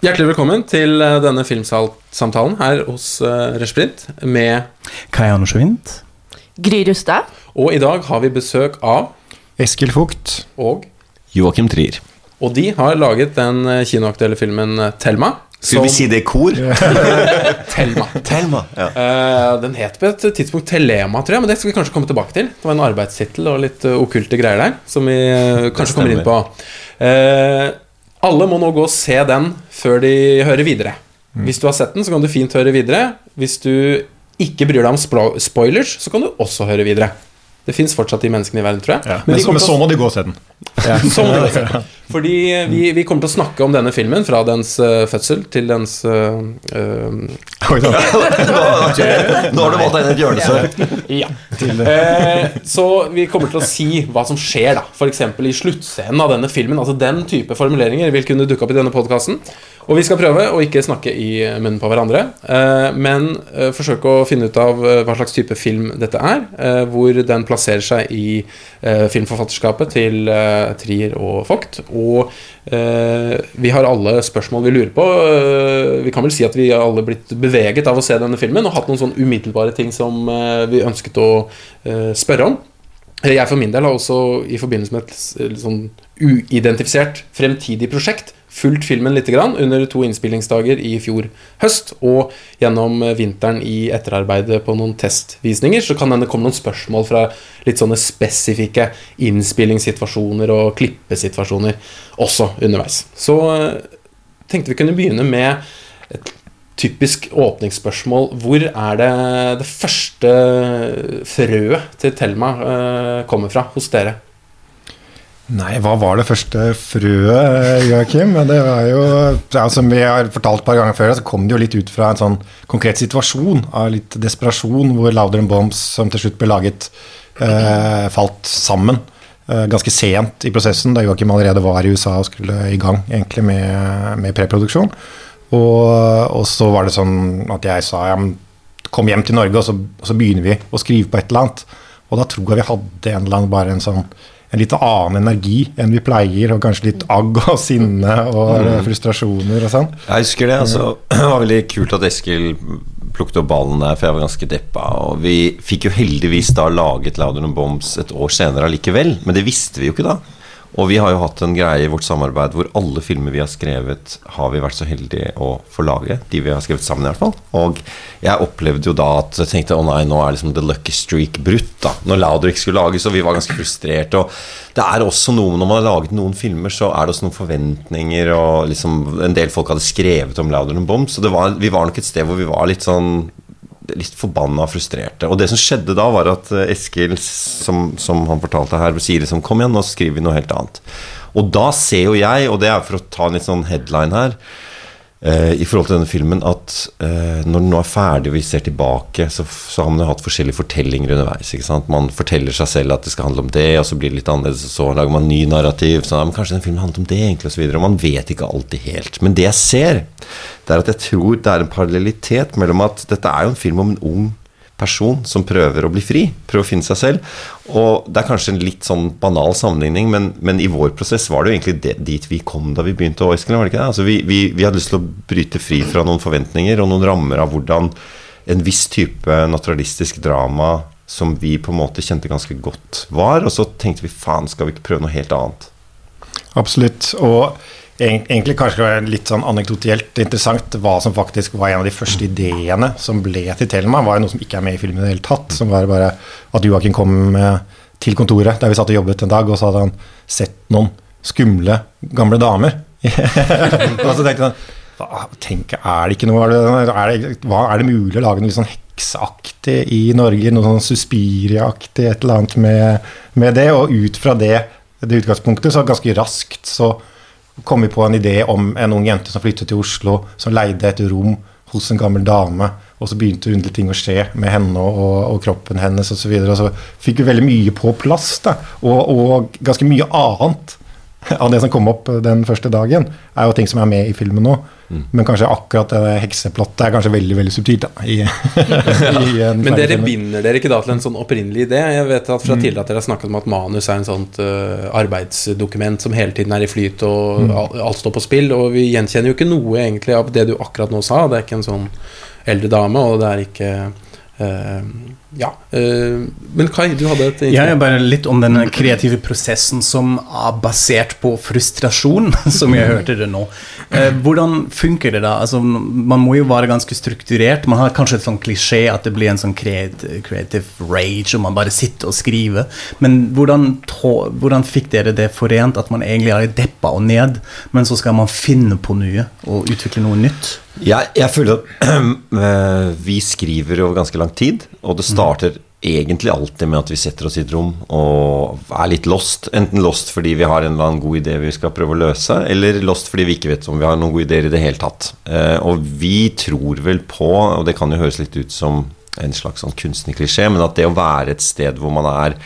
Hjertelig velkommen til eh, denne filmsamtalen her hos uh, Resprint med Kai Anders Wind. Gry Rustad. Og i dag har vi besøk av Eskil Fugt. Og Joakim Trier. Og de har laget den eh, kinoaktuelle filmen eh, Thelma. Skal vi si det i kor? Telma. Telma, ja. uh, den het på et tidspunkt Telema, tror jeg, men det skal vi kanskje komme tilbake til. Det var en arbeidstittel og litt okkulte greier der, som vi kanskje kommer inn på. Uh, alle må nå gå og se den før de hører videre. Mm. Hvis du har sett den, så kan du fint høre videre. Hvis du ikke bryr deg om spoilers, så kan du også høre videre. Det fins fortsatt de menneskene i verden, tror jeg. Ja, men, men, så, må de gå og se den. Ja, så må de gå og se den. Fordi vi, vi, kommer til å snakke om denne filmen fra dens uh, fødsel til dens uh, uh, Oi sann. nå, har du valgt deg inn et hjørnesør. Ja. så vi kommer til å si hva som skjer, da. F.eks. i sluttscenen av denne filmen. Altså Den type formuleringer vil kunne dukke opp i denne podkasten. Og vi skal prøve å ikke snakke i munnen på hverandre, eh, men eh, forsøke å finne ut av eh, hva slags type film dette er, hvor den plasserer seg i filmforfatterskapet til Trier og Vogt. Og vi har alle spørsmål vi lurer på. Vi kan vel si at vi har alle blitt beveget av å se denne filmen og hatt noen sånn umiddelbare ting som vi ønsket å spørre om. Jeg for min del har også i forbindelse med et sånn uidentifisert fremtidig prosjekt fulgt filmen litt grann, under to innspillingsdager i fjor høst, og gjennom vinteren i etterarbeidet på noen testvisninger, så kan hende komme noen spørsmål fra litt sånne spesifikke innspillingssituasjoner og klippesituasjoner også underveis. Så eh, tenkte vi kunne begynne med et typisk åpningsspørsmål. Hvor er det det første frøet til Thelma eh, kommer fra hos dere? Nei, hva var det første frøet, Joakim? Det var jo, ja, Som vi har fortalt et par ganger før, så kom det jo litt ut fra en sånn konkret situasjon av litt desperasjon, hvor Louder Bombs, som til slutt ble laget, eh, falt sammen. Eh, ganske sent i prosessen, da Joakim allerede var i USA og skulle i gang egentlig med, med preproduksjon. Og, og, så var det sånn at jeg sa ja, kom hjem til Norge, og så, og så begynner vi å skrive på et eller annet. Og da tror jeg vi hadde en eller annen bare en sånn en litt annen energi enn vi pleier, og kanskje litt agg og sinne og mm. frustrasjoner og sånn. Jeg husker det. altså Det var veldig kult at Eskil plukket opp ballen der, for jeg var ganske deppa. Og vi fikk jo heldigvis da laget Louder and Bombs et år senere allikevel, men det visste vi jo ikke da. Og vi har jo hatt en greie i vårt samarbeid hvor alle filmer vi har skrevet, har vi vært så heldige å få lage. De vi har skrevet sammen, i hvert fall. Og jeg opplevde jo da at jeg tenkte å nei, nå er liksom the lucky streak brutt. da Når Laudrik skulle lages, og vi var ganske frustrerte. Og det er også noe når man har laget noen filmer, så er det også noen forventninger, og liksom en del folk hadde skrevet om Laudrik Bombs. Bomb, så var, vi var nok et sted hvor vi var litt sånn litt forbanna og frustrerte. Og det som skjedde da, var at eh, Eskil, som, som han fortalte her, sier liksom Kom igjen, nå skriver vi noe helt annet. Og da ser jo jeg, og det er for å ta en litt sånn headline her Uh, i forhold til denne filmen at uh, når den nå er ferdig og vi ser tilbake, så, så har man jo hatt forskjellige fortellinger underveis. ikke sant? Man forteller seg selv at det skal handle om det, og så blir det litt annerledes, og så lager man ny narrativ. Så, men kanskje den filmen handler om det, egentlig, og så videre. Og man vet ikke alltid helt. Men det jeg ser, det er at jeg tror det er en parallellitet mellom at dette er jo en film om en ung person som prøver å bli fri, prøver å finne seg selv. Og Det er kanskje en litt sånn banal sammenligning, men, men i vår prosess var det jo egentlig det, dit vi kom da vi begynte å Oiskelen, var det ikke det? Altså vi, vi, vi, hadde lyst til å bryte fri fra noen forventninger og noen rammer av hvordan en viss type naturalistisk drama som vi på en måte kjente ganske godt var, og så tenkte vi faen, skal vi ikke prøve noe helt annet? Absolutt. og egentlig kanskje litt sånn anekdotielt interessant hva som faktisk var en av de første ideene som ble til Thelma, var jo noe som ikke er med i filmen i det hele tatt. Som var bare at Joakim kom til kontoret der vi satt og jobbet en dag, og så hadde han sett noen skumle gamle damer. og så tenkte han Tenk, er det ikke noe er det, hva, er det mulig å lage noe sånn hekseaktig i Norge? Noe sånn Suspiria-aktig, et eller annet med, med, det? Og ut fra det, det utgangspunktet, så ganske raskt så kom vi på en idé om en ung jente som flyttet til Oslo, som leide et rom hos en gammel dame. Og så begynte underlige ting å skje med henne og, og kroppen hennes osv. Og, så og så fikk vi veldig mye på plass, da, og, og ganske mye annet av det som kom opp den første dagen, er jo ting som er med i filmen nå. Mm. Men kanskje akkurat det hekseplottet er kanskje veldig veldig subtilt. da i, i Men dere filmen. binder dere ikke da til en sånn opprinnelig idé? Jeg vet at fra mm. tidligere at dere har snakket om at manus er en sånt uh, arbeidsdokument som hele tiden er i flyt, og mm. alt, alt står på spill. Og vi gjenkjenner jo ikke noe egentlig av det du akkurat nå sa. Det er ikke en sånn eldre dame, og det er ikke uh, ja. Uh, men Kai, du hadde et innspill? Ja, bare litt om den kreative prosessen som er basert på frustrasjon, som jeg hørte det nå. Uh, hvordan funker det da? Altså, man må jo være ganske strukturert. Man har kanskje et sånn klisjé at det blir en sånn creative rage, og man bare sitter og skriver. Men hvordan, hvordan fikk dere det forent, at man egentlig er deppa og ned, men så skal man finne på noe og utvikle noe nytt? Jeg, jeg føler at øh, vi skriver over ganske lang tid, og det starter mm. egentlig alltid med at vi setter oss i et rom og er litt lost. Enten lost fordi vi har en eller annen god idé vi skal prøve å løse, eller lost fordi vi ikke vet om vi har noen gode ideer i det hele tatt. Uh, og vi tror vel på, og det kan jo høres litt ut som en slags sånn kunstig klisjé, men at det å være et sted hvor man er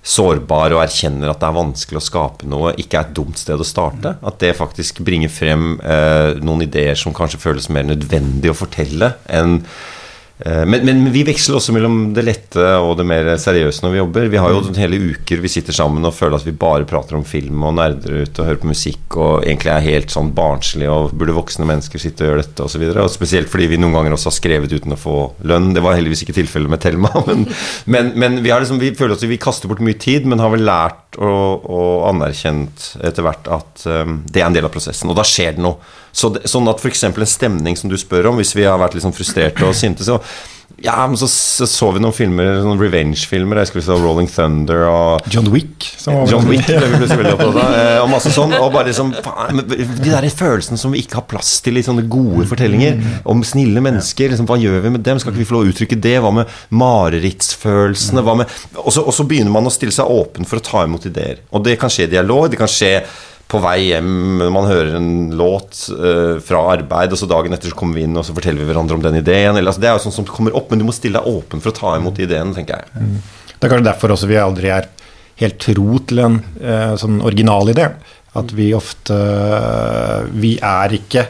sårbar og erkjenner at det er vanskelig å skape noe, ikke er et dumt sted å starte. At det faktisk bringer frem eh, noen ideer som kanskje føles mer nødvendig å fortelle enn Eh, men, men, vi veksler også mellom det lette og det mer seriøse når vi jobber. Vi har jo mm. hele uker vi sitter sammen og føler at vi bare prater om film og nerder ut og hører på musikk og egentlig er helt sånn barnslig og burde voksne mennesker sitte og gjøre dette osv. Spesielt fordi vi noen ganger også har skrevet uten å få lønn. Det var heldigvis ikke tilfellet med Thelma, men, men, men vi, liksom, vi, føler at vi kaster bort mye tid, men har vel lært og, og anerkjent etter hvert at um, det er en del av prosessen. Og da skjer det noe. Så det, sånn at f.eks. en stemning som du spør om, hvis vi har vært liksom frustrerte og sinte, så ja, men så, så, så vi noen filmer, sånn revenge-filmer. Jeg skulle så Rolling Thunder og John Wick. John Wick ble vi plutselig veldig opptatt av. Eh, og masse sånn. Og bare liksom faen, De der følelsene som vi ikke har plass til i sånne gode fortellinger om snille mennesker. Liksom, hva gjør vi med dem? Skal ikke vi få lov å uttrykke det? Hva med marerittsfølelsene? Hva med Og så begynner man å stille seg åpen for å ta imot ideer. Og det kan skje i dialog. Det kan skje på vei hjem man hører en låt uh, fra arbeid, og så dagen etter så kommer vi inn og så forteller vi hverandre om den ideen. Eller, altså, det er jo sånn som kommer opp, men du må stille deg åpen for å ta imot ideen, tenker jeg. Mm. Det er kanskje derfor også vi aldri er helt tro til en uh, sånn original idé. At vi ofte uh, Vi er ikke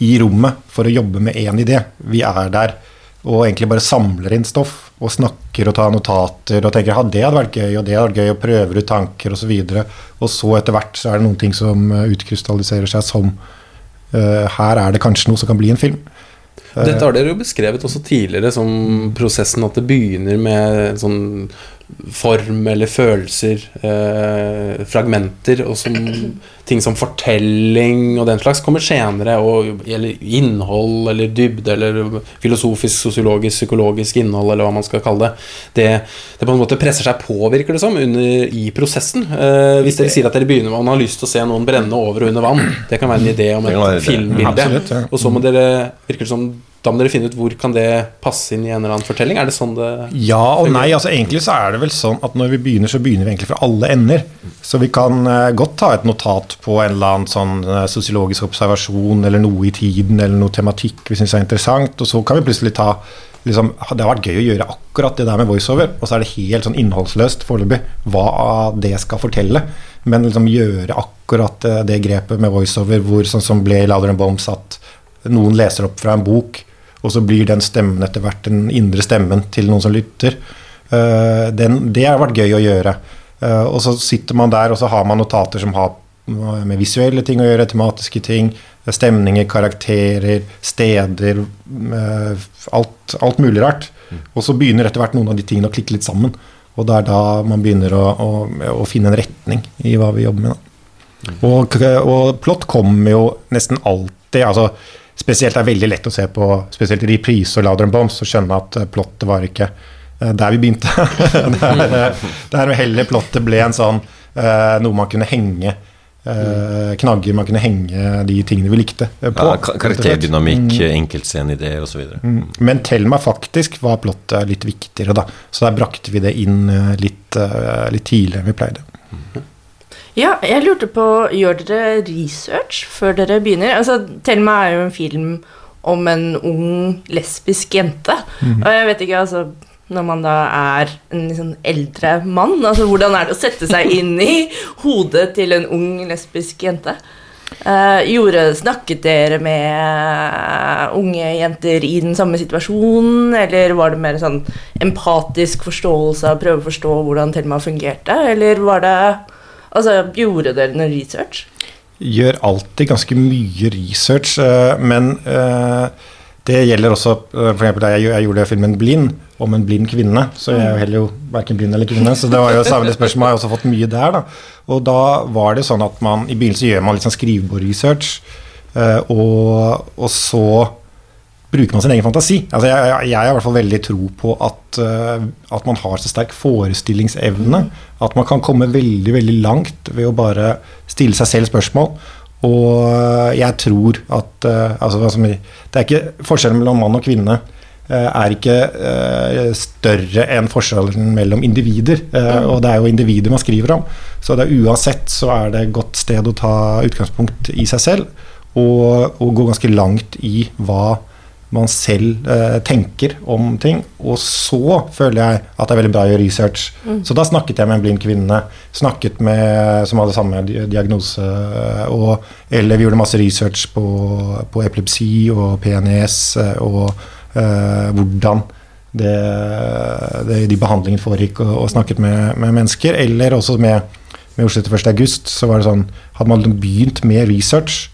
i rommet for å jobbe med én idé. Vi er der og egentlig bare samler inn stoff og snakker og tar notater og tenker ja, det hadde vært gøy, og det hadde vært gøy, og prøver ut tanker osv. Og, så og så etter hvert så er det noen ting som eh, utkrystalliserer seg som uh, Her er det kanskje noe som kan bli en film. Dette har dere jo beskrevet også tidligere som prosessen at det begynner med sånn form eller følelser, eh, fragmenter, og som, ting som fortelling og den slags kommer senere, og, eller innhold eller dybde eller filosofisk, sosiologisk, psykologisk innhold, eller hva man skal kalle det. Det, det på en måte presser seg på, virker det som, under, i prosessen. Eh, hvis dere sier at dere begynner med man har lyst til å se noen brenne over og under vann, det kan være en idé om et filmbilde, og så må dere, virker det som da må dere finne ut hvor kan det passe inn i en eller annen fortelling. Er det sånn det Ja og nei. altså Egentlig så er det vel sånn at når vi begynner, så begynner vi egentlig fra alle ender. Så vi kan uh, godt ta et notat på en eller annen sånn uh, sosiologisk observasjon eller noe i tiden eller noe tematikk vi syns er interessant, og så kan vi plutselig ta liksom, Det har vært gøy å gjøre akkurat det der med voiceover, og så er det helt sånn innholdsløst foreløpig hva det skal fortelle. Men liksom gjøre akkurat uh, det grepet med voiceover hvor sånn som ble i Louder and Bombs at noen leser opp fra en bok og så blir den stemmen etter hvert den indre stemmen til noen som lytter. Uh, den, det har vært gøy å gjøre. Uh, og så sitter man der, og så har man notater som har med visuelle ting å gjøre, tematiske ting, stemninger, karakterer, steder uh, alt, alt, mulig rart. Og så begynner etter hvert noen av de tingene å klikke litt sammen. Og det er da man begynner å, å, å finne en retning i hva vi jobber med. Og, og plott kommer jo nesten alltid altså spesielt er veldig lett å se på spesielt i reprise og Louder Bombs og skjønne at eh, plottet var ikke uh, der vi begynte. det er heller plottet ble en sånn noe man kunne henge knagger man kunne henge de tingene vi likte på. Ja, karakterdynamikk, mm. enkeltsceneideer osv. Mm. Men Thelma faktisk var plottet litt viktigere, da. Så der brakte vi det inn litt, litt tidligere enn vi pleide. Mm. Ja, jeg lurte på Gjør dere research før dere begynner? Altså, Thelma er jo en film om en ung lesbisk jente. Mm. Og jeg vet ikke, altså når man da er en liksom eldre mann? Altså Hvordan er det å sette seg inn i hodet til en ung lesbisk jente? Uh, gjorde, snakket dere med unge jenter i den samme situasjonen, eller var det mer sånn empatisk forståelse av prøve å forstå hvordan Thelma fungerte, eller var det Altså, gjorde dere noe research? Gjør alltid ganske mye research, eh, men eh, det gjelder også eh, for eksempel jeg, gjorde filmen 'Blind' om en blind kvinne. Så jeg er jo heller jo verken blind eller kvinne, så det var jo samme spørsmål. Jeg har også fått mye der, da. Og da var det sånn at man i begynnelsen gjør man litt sånn skrivebordresearch, og, og så bruker man sin egen fantasi. Altså jeg, jeg, jeg har i hvert fall veldig tro på at, uh, at, man har så sterk forestillingsevne at man kan komme veldig veldig langt ved å bare stille seg selv spørsmål. Og uh, jeg tror at uh, altså, Det er ikke forskjellen mellom mann og kvinne er ikke større enn forskjellen mellom individer. Mm. Og det er jo individer man skriver om. Så det er uansett så er det et godt sted å ta utgangspunkt i seg selv. Og, og gå ganske langt i hva man selv eh, tenker om ting. Og så føler jeg at det er veldig bra å gjøre research. Mm. Så da snakket jeg med en blind kvinne snakket med, som hadde samme diagnose. Og, eller vi gjorde masse research på, på epilepsi og PNES eh, og eh, hvordan det, det, de behandlingene foregikk, og, og snakket med, med, mennesker. Eller også med, med Oslo til 1.8, så var det sånn Hadde man begynt med research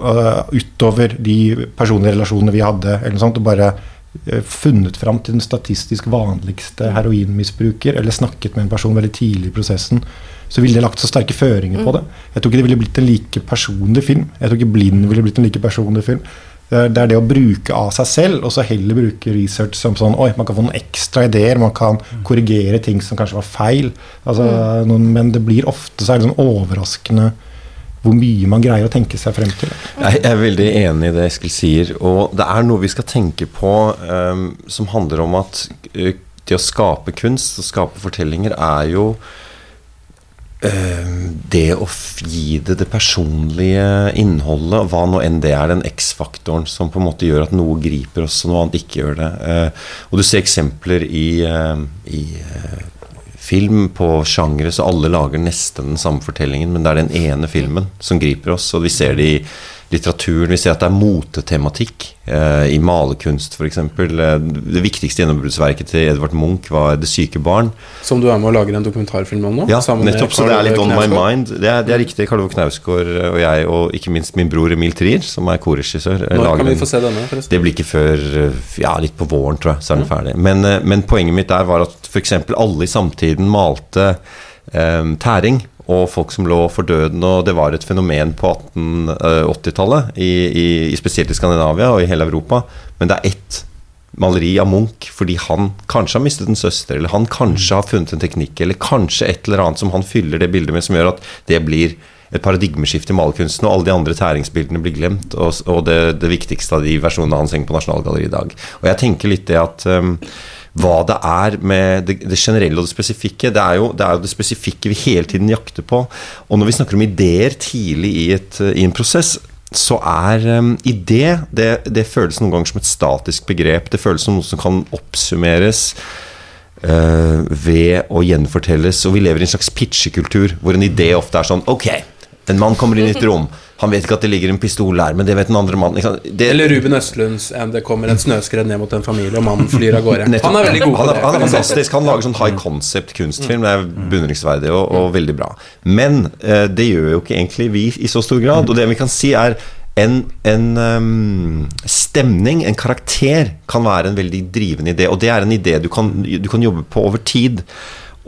uh, utover de personlige relasjonene vi hadde, eller noe sånt, og bare uh, funnet fram til den statistisk vanligste heroinmisbruker, eller snakket med en person veldig tidlig i prosessen, så ville det lagt så sterke føringer på mm. det. Jeg tror ikke det ville blitt en like personlig film. Jeg tror ikke 'Blind' ville blitt en like personlig film. Det er det å bruke av seg selv, og så heller bruke research som sånn Oi, man kan få noen ekstra ideer, man kan mm. korrigere ting som kanskje var feil. Altså, mm. noen, men det blir ofte så er det sånn overraskende hvor mye man greier å tenke seg frem til. Jeg er veldig enig i det Eskil sier. Og det er noe vi skal tenke på um, som handler om at uh, det å skape kunst og skape fortellinger er jo uh, det å gi det det personlige innholdet, hva nå enn det er, den X-faktoren som på en måte gjør at noe griper oss, og noe annet ikke gjør det. Uh, og du ser eksempler i, i film på sjangre, så alle lager nesten den samme fortellingen, men det er den ene filmen som griper oss, og vi ser det i litteraturen. Vi ser at det er motetematikk eh, i malerkunst, f.eks. Eh, det viktigste gjennombruddsverket til Edvard Munch var 'Det syke barn'. Som du er med å lage en dokumentarfilm om nå? Ja, nettopp. Så det er litt on my mind. Det er, det er riktig. Karl Ove Knausgård og jeg, og ikke minst min bror Emil Trier, som er korregissør. Eh, Når kan vi få se denne? forresten? Det blir ikke før ja, litt på våren, tror jeg, så er den ferdig. Men, eh, men poenget mitt der var at f.eks. alle i samtiden malte eh, tæring og folk som lå for døden. Og det var et fenomen på 1880-tallet, i, i, spesielt i Skandinavia og i hele Europa. Men det er ett maleri av Munch fordi han kanskje har mistet en søster, eller han kanskje har funnet en teknikk, eller kanskje et eller annet som han fyller det bildet med, som gjør at det blir et paradigmeskifte i malerkunsten, og alle de andre tæringsbildene blir glemt. Og, og det, det, viktigste av de versjonene hans henger på Nasjonalgalleriet i dag. Og jeg tenker litt det at um, hva det er med det, det, generelle og det spesifikke. Det er, jo, det er, jo, det spesifikke vi hele tiden jakter på. Og når vi snakker om ideer tidlig i, et, i en prosess, så er um, idé det, det, føles noen ganger som et statisk begrep. Det føles som noe som kan oppsummeres uh, ved å gjenfortelles. Og vi lever i en slags pitchekultur hvor en idé ofte er sånn Ok, en mann kommer inn i et rom. Han vet ikke at det ligger en pistol der, men det vet den andre mannen. Eller Ruben Østlunds Det kommer et snøskred ned mot en familie, og mannen flyr av gårde. han er veldig god på det. Han er, fantastisk. Han lager sånn high concept kunstfilm. Det er beundringsverdig og, og, veldig bra. Men uh, det gjør jo ikke egentlig vi i så stor grad. Og det vi kan si, er en, en um, stemning, en karakter, kan være en veldig drivende idé. Og det er en idé du kan, du kan jobbe på over tid.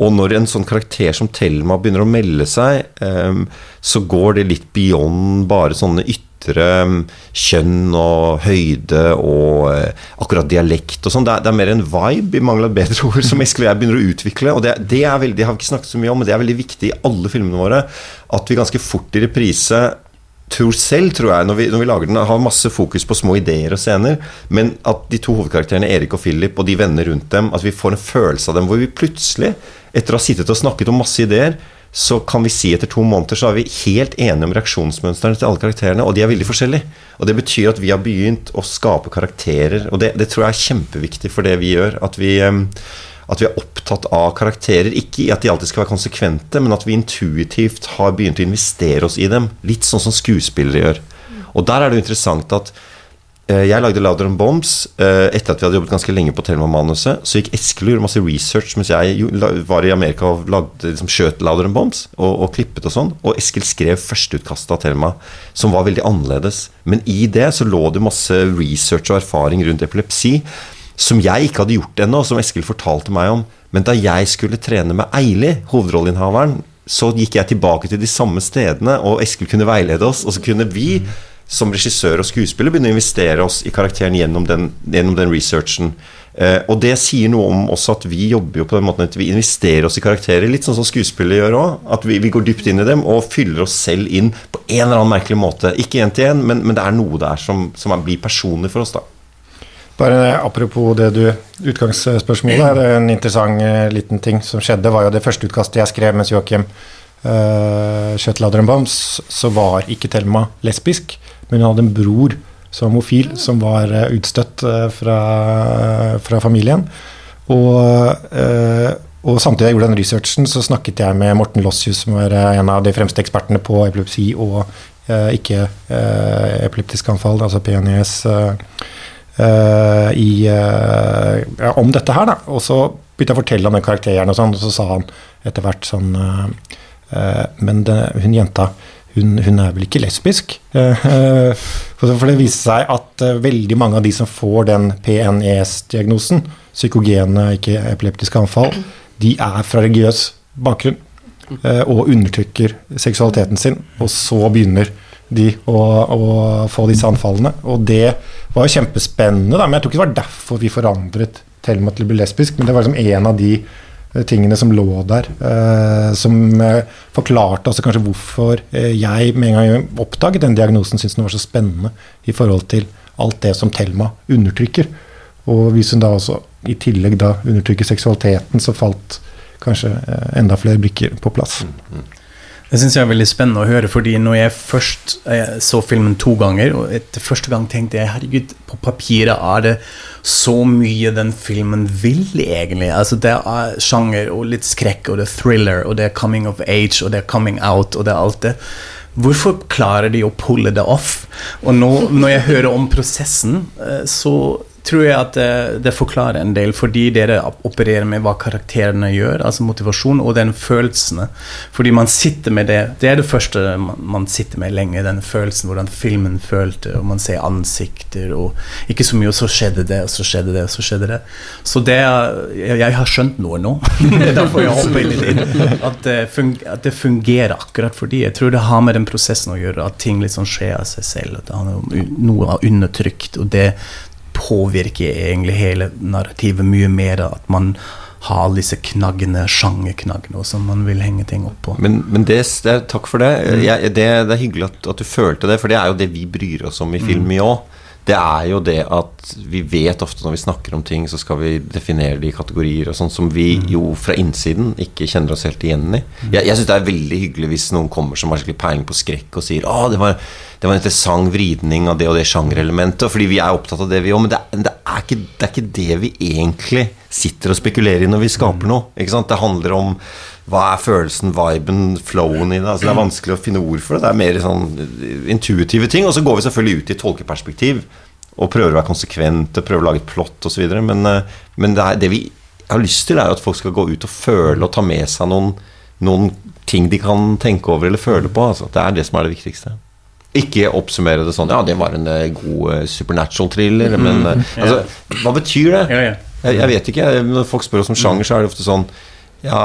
Og når en sånn karakter som Thelma begynner å melde seg, um, så går det litt beyond bare sånne ytre um, kjønn og høyde og uh, akkurat dialekt og sånn. Det, det, er mer en vibe, i mangel av bedre ord, som Eskil og jeg begynner å utvikle. Og det, det, er veldig, det har vi ikke snakket så mye om, men det er veldig viktig i alle filmene våre at vi ganske fort i reprise tror selv, tror jeg, når vi, når vi, lager den, har masse fokus på små ideer og scener, men at de to hovedkarakterene, Erik og Philip, og de venner rundt dem, at vi får en følelse av dem hvor vi plutselig etter å ha sittet og snakket om masse ideer, så kan vi si etter to måneder så er vi helt enige om reaksjonsmønstrene til alle karakterene, og de er veldig forskjellige. Og det betyr at vi har begynt å skape karakterer, og det, det tror jeg er kjempeviktig for det vi gjør. At vi, at vi er opptatt av karakterer. Ikke i at de alltid skal være konsekvente, men at vi intuitivt har begynt å investere oss i dem. Litt sånn som skuespillere gjør. Og der er det jo interessant at jeg lagde 'Louder Than Bombs' eh, etter at vi hadde jobbet ganske lenge på Thelma-manuset. Så gikk Eskil og gjorde masse research mens jeg var i Amerika og lagde, liksom, skjøt 'Louder Than Bombs' og, og klippet og sånn. Og Eskil skrev førsteutkastet av Thelma, som var veldig annerledes. Men i det så lå det masse research og erfaring rundt epilepsi som jeg ikke hadde gjort ennå, som Eskil fortalte meg om. Men da jeg skulle trene med Eili, hovedrolleinnehaveren, så gikk jeg tilbake til de samme stedene, og Eskil kunne veilede oss, og så kunne vi som regissør og skuespiller begynne å investere oss i karakteren gjennom den, gjennom den researchen. Eh, og det sier noe om også at vi jobber jo på den måten at vi investerer oss i karakterer, litt sånn som skuespillere gjør òg. At vi, vi går dypt inn i dem og fyller oss selv inn på en eller annen merkelig måte. Ikke én til én, men, men det er noe der som, som blir personlig for oss, da. Bare apropos det du Utgangsspørsmålet. er En interessant eh, liten ting som skjedde, var jo det første utkastet jeg skrev mens Joakim uh, skjøt Louder Bombs, så var ikke Thelma lesbisk, men hun hadde en bror som var homofil, som var eh, utstøtt eh, fra, fra familien. Og, eh, og samtidig jeg gjorde den researchen, så snakket jeg med Morten Lossius, som eh, en av de fremste ekspertene på epilepsi og eh, ikke eh, epileptiske anfall, altså PNES. i, ja, om dette her, da. Og så begynte jeg å fortelle om den karakteren, og sånn, og så sa han etter hvert sånn Men det, hun jenta, hun, hun er vel ikke lesbisk? Eh, for, det viser seg at eh, veldig mange av de som får den PNES-diagnosen, psykogene, ikke epileptiske anfall, de er fra religiøs bakgrunn eh, og undertrykker seksualiteten sin, og så begynner de å, å få disse anfallene. Og det var jo kjempespennende, da, men jeg tror ikke det var derfor vi forandret Thelma til å bli lesbisk, men det var liksom en av de tingene som lå der, eh, som eh, forklarte altså kanskje hvorfor eh, jeg med en gang jeg oppdaget den diagnosen, syntes den var så spennende i forhold til alt det som Thelma undertrykker. Og hvis hun da også i tillegg da undertrykker seksualiteten, så falt kanskje eh, enda flere brikker på plass. Det syns jeg er veldig spennende å høre, fordi når jeg først jeg så filmen to ganger, og etter første gang tenkte jeg herregud, på papiret er det så mye den filmen vil, egentlig. Altså Det er sjanger og litt skrekk, og det er thriller, og det er coming of age, og det er coming out, og det er alt det. Hvorfor klarer de å pulle det off? Og nå, når jeg hører om prosessen, eh, så tror jeg at det, det forklarer en del, fordi dere opererer med hva karakterene gjør, altså motivasjon og den følelsene. Fordi man sitter med det Det er det første man, sitter med lenge, den følelsen, hvordan filmen følte, og man ser ansikter, og ikke så mye, og så skjedde det, og så skjedde det, og så skjedde det. Så det er, jeg, har skjønt noe nå. Derfor jeg hopper litt inn. At det, fungerer akkurat fordi jeg tror det har med den prosessen å gjøre, at ting liksom skjer av seg selv, at det har noe, er undertrykt, og det påvirker egentlig hele narrativet mye mer. At man har disse knaggene, sjangerknaggene, som man vil henge ting opp på. Men, men det, det, takk for det. Jeg, det. Det er hyggelig at, at, du følte det, for det er jo det vi bryr oss om i film mye òg. Det er jo det at vi vet ofte når vi snakker om ting, så skal vi definere det i kategorier og sånn som vi jo fra innsiden ikke kjenner oss helt igjen i. Jeg, jeg syns det er veldig hyggelig hvis noen kommer som har skikkelig peiling på skrekk og sier at det var, det var en interessant vridning av det og det sjangerelementet. Fordi vi er opptatt av det, vi òg. Men det, det, er ikke, det er ikke det vi egentlig sitter og spekulerer i når vi skaper noe. Ikke sant? Det handler om hva er følelsen, viben, flowen i det? Altså, det er vanskelig å finne ord for det. Det er mer sånn intuitive ting. Og så går vi selvfølgelig ut i tolkeperspektiv og prøver å være konsekvente, prøver å lage et plott osv. Men, eh, men det, er, det vi har lyst til, er at folk skal gå ut og føle og ta med seg noen, noen ting de kan tenke over eller føle på. Altså. Det er det som er det viktigste. Ikke oppsummere det sånn Ja, det var en uh, god uh, supernatural thriller, men uh, altså, hva betyr det? Ja, ja. Jeg, jeg vet ikke. Når folk spør oss om sjanger, så er det ofte sånn ja,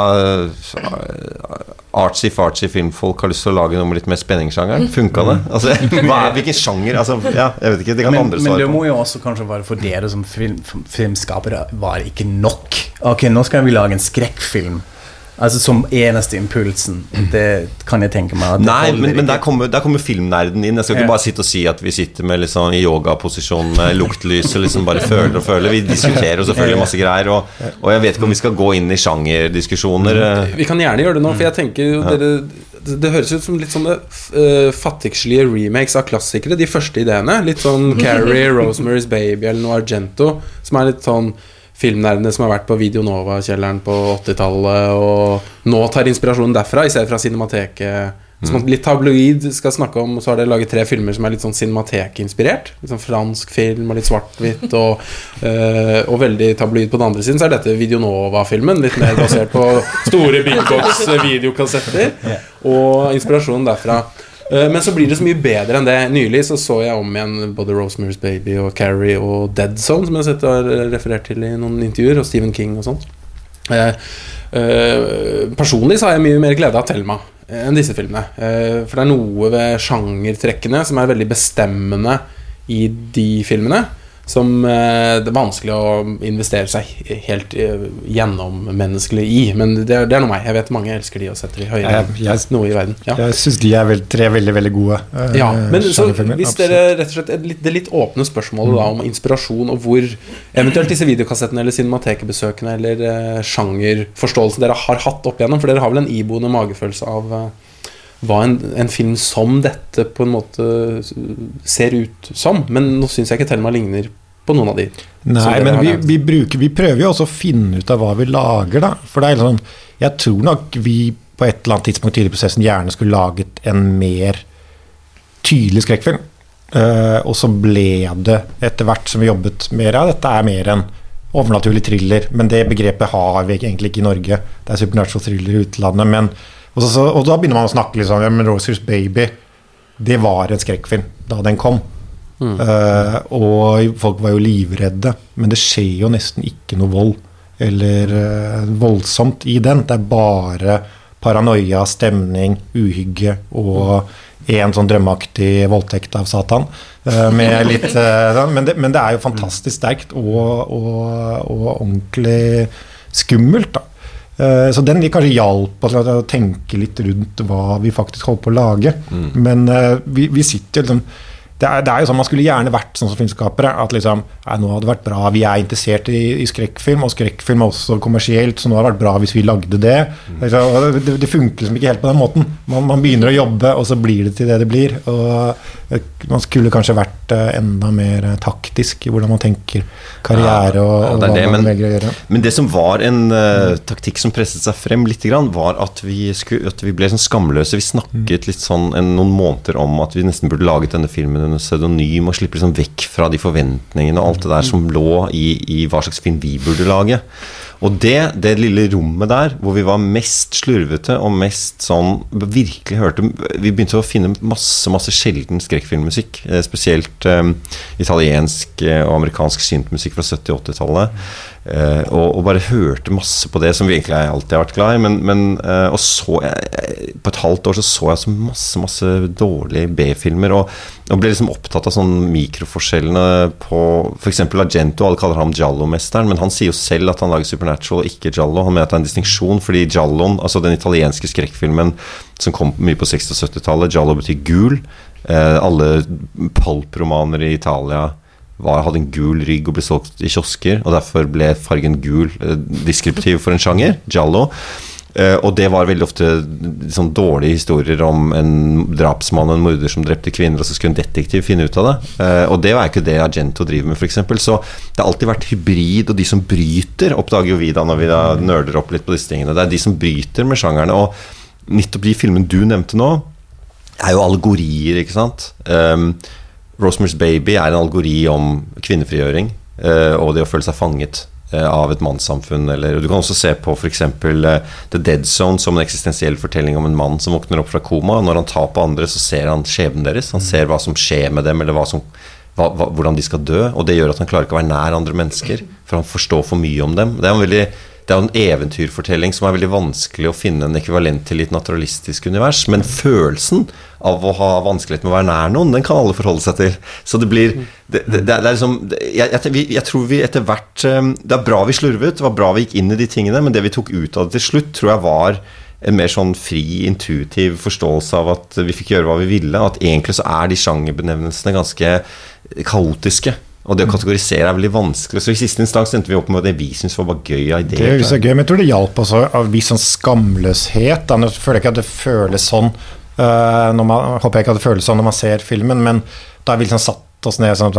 artsy-fartsy filmfolk har lyst til å lage noe med litt mer spenningssjangeren. Funka det? Altså, hva er, hvilken sjanger? Altså, ja, jeg vet ikke, Det kan Men, andre men det må jo også kanskje være for dere som film, filmskapere var ikke nok. Ok, nå skal vi lage en skrekkfilm. Altså som eneste impulsen. Det kan jeg tenke meg. at Nei, men, men der, kommer, der kommer filmnerden inn. Jeg skal ikke Ja. bare sitte og si at vi sitter med liksom, i yogaposisjon med luktlys og liksom bare føler og føler. Vi diskuterer selvfølgelig masse greier, og, og jeg vet ikke om vi skal gå inn i sjangerdiskusjoner. eh. Vi kan gjerne gjøre det nå, for jeg tenker jo dere det, det høres ut som litt sånne uh, fattigslige remakes av klassikere. De første ideene. Litt sånn Carrie, Rosemary's Baby eller noe Argento. Som er litt sånn filmnerdene som har vært på Video Nova-kjelleren på 80-tallet, og nå tar inspirasjonen derfra, i stedet fra Cinemateket. Som man litt tabloid skal snakke om, så har dere laget tre filmer som er litt sånn Cinemateket-inspirert. Litt sånn fransk film og litt svart-hvitt, og, øh, og veldig tabloid på den andre siden. Så er dette Video Nova-filmen, litt mer basert på store big box videokassetter, og inspirasjonen derfra. Eh, Men så blir det så mye bedre enn det. Nylig så så jeg om igjen både Rosemary's Baby og Carrie og Dead Zone, som jeg har sett har referert til i noen intervjuer, og Stephen King og sånt. Eh, eh, personlig så har jeg mye mer glede av Thelma enn disse filmene. Eh, for det er noe ved sjangertrekkene som er veldig bestemmende i de filmene. Som eh, det er vanskelig å investere seg helt eh, gjennommenneskelig i. Men det, det er noe meg. Jeg vet mange elsker de og setter de høyere Jeg- jeg- noe i verden. Ja. Jeg syns de er vel, tre veldig veldig gode. uh, Ja, men så hvis dere rett og slett Det litt, åpne spørsmålet da om inspirasjon, og hvor eventuelt disse videokassettene eller cinematekebesøkene eller uh, sjangerforståelsen dere har hatt opp igjennom, for dere har vel en iboende magefølelse av eh, hva en, en film som dette på en måte ser ut som. Men nå syns jeg ikke Thelma ligner på noen av de. Nei, men vi, vi, bruker, vi prøver jo også å finne ut av hva vi lager, da. For det er sånn Jeg tror nok vi på et eller annet tidspunkt tidlig i prosessen gjerne skulle laget en mer tydelig skrekkfilm. Uh, og så ble det etter hvert som vi jobbet mer av dette, er mer en overnaturlig thriller. Men det begrepet har vi egentlig ikke i Norge. Det er supernatural thriller i utlandet. Men, og, så, og da begynner man å snakke litt sånn ja, men Rosers Baby, det var en skrekkfilm da den kom. Eh, og folk var jo livredde, men det skjer jo nesten ikke noe vold eller uh, voldsomt i den. Det er bare paranoia, stemning, uhygge og en sånn drømmeaktig voldtekt av Satan. med litt, men, det, men det er jo fantastisk sterkt og, og, og ordentlig skummelt, da. Eh, Så den kanskje hjalp oss til å tenke litt rundt hva vi faktisk holdt på å lage. Men eh, vi, vi sitter jo liksom det er, det er jo sånn Man skulle gjerne vært sånn som filmskapere. At liksom, nei, nå hadde det vært bra, Vi er interessert i, i skrekkfilm, og skrekkfilm er også kommersielt, så nå hadde det vært bra hvis vi lagde det. Liksom, det, det funker liksom ikke helt på den måten. Man, man begynner å jobbe, og så blir det til det det blir. Og eh, Man skulle kanskje vært eh, enda mer eh, taktisk i hvordan man tenker karriere og, Ja, og det og hva det, man men- velger å gjøre. Men det som var en uh, taktikk som presset seg frem litt, grann, var at vi, skulle, at vi ble sånn skamløse. Vi snakket litt sånn en, noen måneder om at vi nesten burde laget denne filmen under pseudonym og slippe liksom vekk fra de forventningene og alt det der som lå i, i hva slags film vi burde lage. Og det, det lille rommet der hvor vi var mest slurvete og mest sånn Virkelig hørte Vi begynte å finne masse masse sjelden skrekkfilmmusikk. eh, Spesielt um, italiensk eh, og amerikansk syntmusikk fra 70- og 80-tallet. Eh, og, og bare hørte masse på det som vi egentlig alltid har vært glad i. Men, men eh, og så jeg, jeg- På et halvt år så så jeg så masse masse dårlige B-filmer. Og, og ble liksom opptatt av sånn mikroforskjellene på f.eks. Argento. Alle kaller ham Giallo-mesteren, men han sier jo selv at han lager Supernatural og ikke Giallo. Han mener at det er en distinksjon fordi Gialloen, altså den italienske skrekkfilmen som kom mye på 60- og 70-tallet, Giallo betyr gul. Eh, alle pulp-romaner i Italia var, hadde en gul rygg og ble solgt i kiosker, og derfor ble fargen gul eh, deskriptiv for en sjanger, giallo. Eh, og det var veldig ofte sånn dårlige historier om en drapsmann og en morder som drepte kvinner, og så skulle en detektiv finne ut av det. Eh, og det var ikke det Argento driver med, f.eks. Så det har alltid vært hybrid, og de som bryter, oppdager jo vi da når vi da nerder opp litt på disse tingene. Det er de som bryter med sjangerne. Og nettopp de filmene du nevnte nå, er jo allegorier, ikke sant? Um, Rosemary's Baby er en algori om kvinnefrigjøring eh, og det å føle seg fanget eh, av et mannssamfunn. Eller, du kan også se på f.eks. Uh, The Dead Zone som en eksistensiell fortelling om en mann som våkner opp fra koma. Når han tar på andre, så ser han skjebnen deres. Han ser hva som skjer med dem, eller som, hva, hva, hvordan de skal dø. Og det gjør at han klarer ikke å være nær andre mennesker, for han forstår for mye om dem. Det er en veldig det er jo en eventyrfortelling som er veldig vanskelig å finne en ekvivalent til i et naturalistisk univers. Men følelsen av å ha vanskelighet med å være nær noen, den kan alle forholde seg til. Så det blir Det, det, det er liksom jeg, jeg, jeg tror vi etter hvert eh, Det er bra vi slurvet, det var bra vi gikk inn i de tingene, men det vi tok ut av det til slutt, tror jeg var en mer sånn fri, intuitiv forståelse av at vi fikk gjøre hva vi ville. At egentlig så er de sjangerbenevnelsene ganske kaotiske. Og det å kategorisere er veldig vanskelig. Så i siste instans endte vi opp med det vi syntes var bare gøy av Det er ideer. så gøy, men jeg tror det hjalp også av viss sånn skamløshet. Jeg føler ikke at det føles sånn eh, når man, jeg håper jeg ikke at det føles sånn når man ser filmen, men da har vi liksom satt oss ned sånn,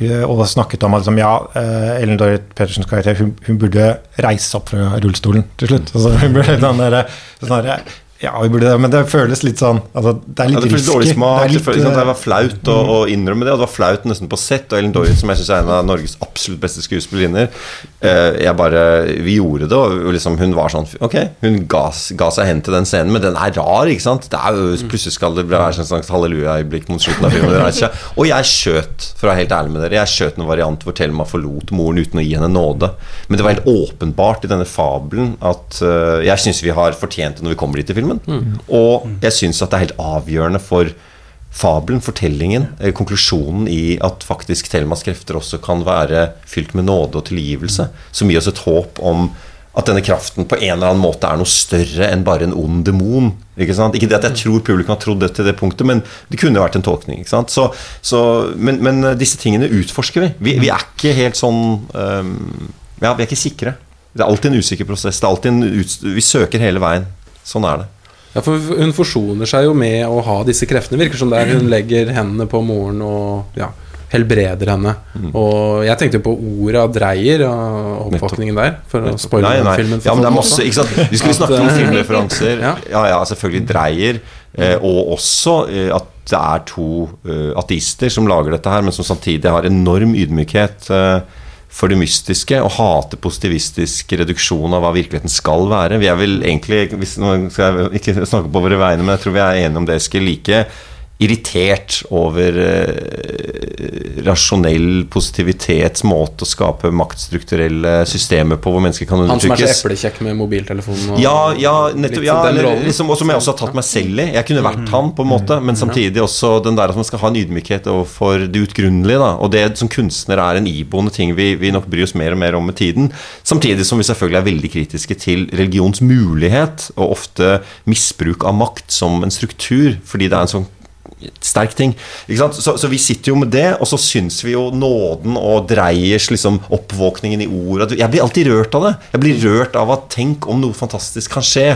eh, og snakket om at liksom, ja, eh, Ellen Dorrit Pettersens karakter hun, hun burde reise opp fra rullestolen til slutt. Altså, hun burde sånn der, sånn der, ja, vi burde det, men det føles litt sånn altså, Det er Ja, litt det føles dårlig smak. Det litt, føles, det eh, var flaut å, å innrømme det, og det var flaut nesten på sett. Og Ellen Dorrit, som jeg syns er en av Norges absolutt beste skuespillerinner eh, Jeg bare Vi gjorde det, og liksom hun var sånn Ok, hun ga, ga seg hen til den scenen, men den er rar, ikke sant? Det er plutselig skal det være en slags halleluja-øyeblikk mot slutten av filmen. Og jeg skjøt, for å være helt ærlig med dere, jeg skjøt en variant hvor Thelma forlot moren uten å gi henne nåde. Men det var helt åpenbart i denne fabelen at uh, jeg syns vi har fortjent det når vi kommer dit i filmen. Og jeg syns at det er helt avgjørende for fabelen, fortellingen, eh, konklusjonen i at faktisk Thelmas krefter også kan være fylt med nåde og tilgivelse, som gir oss et håp om at denne kraften på en eller annen måte er noe større enn bare en ond demon. Ikke sant? Ikke det at jeg tror publikum har trodd det til det punktet, men det kunne vært en tolkning. Så, så, men, men disse tingene utforsker vi. Vi, vi er ikke helt sånn um, Ja, vi er ikke sikre. Det er alltid en usikker prosess. Det er en vi søker hele veien. Sånn er det. Ja, for Hun forsoner seg jo med å ha disse kreftene. Virker som der hun legger hendene på moren og ja, helbreder henne. Mm. Og jeg tenkte jo på ordet av Dreyer og oppvåkningen der, for å spoile filmen. Ja, men det er masse ikke sant? Vi skulle snakke om eh, filmreferanser. Ja. Ja, ja, selvfølgelig Dreyer. Eh, og også eh, at det er to ateister som lager dette her, men som samtidig har enorm ydmykhet eh, for det mystiske og hater positivistisk reduksjon av hva virkeligheten skal være. Vi er vel egentlig, hvis, nå skal jeg ikke snakke på våre vegne, men jeg tror vi er enige om det, Eskil, like irritert over eh, rasjonell positivitets måte å skape maktstrukturelle systemer på hvor mennesker kan undertrykkes. Han som er så eplekjekk med mobiltelefonen og Ja, ja, nettopp, ja eller, liksom, og som jeg også har tatt meg selv i. Jeg kunne vært han, på en måte, men samtidig også den der at man skal ha en ydmykhet overfor det utgrunnelige. Da. Og det som kunstner er en iboende ting vi, vi nok bryr oss mer og mer om med tiden. Samtidig som vi selvfølgelig er veldig kritiske til religions mulighet, og ofte misbruk av makt som en struktur, fordi det er en sånn sterk ting. Så, så vi sitter jo med det, og så syns vi jo nåden og Dreyers liksom, oppvåkningen i ord Jeg blir alltid rørt av det. Jeg blir rørt av at tenk om noe fantastisk kan skje.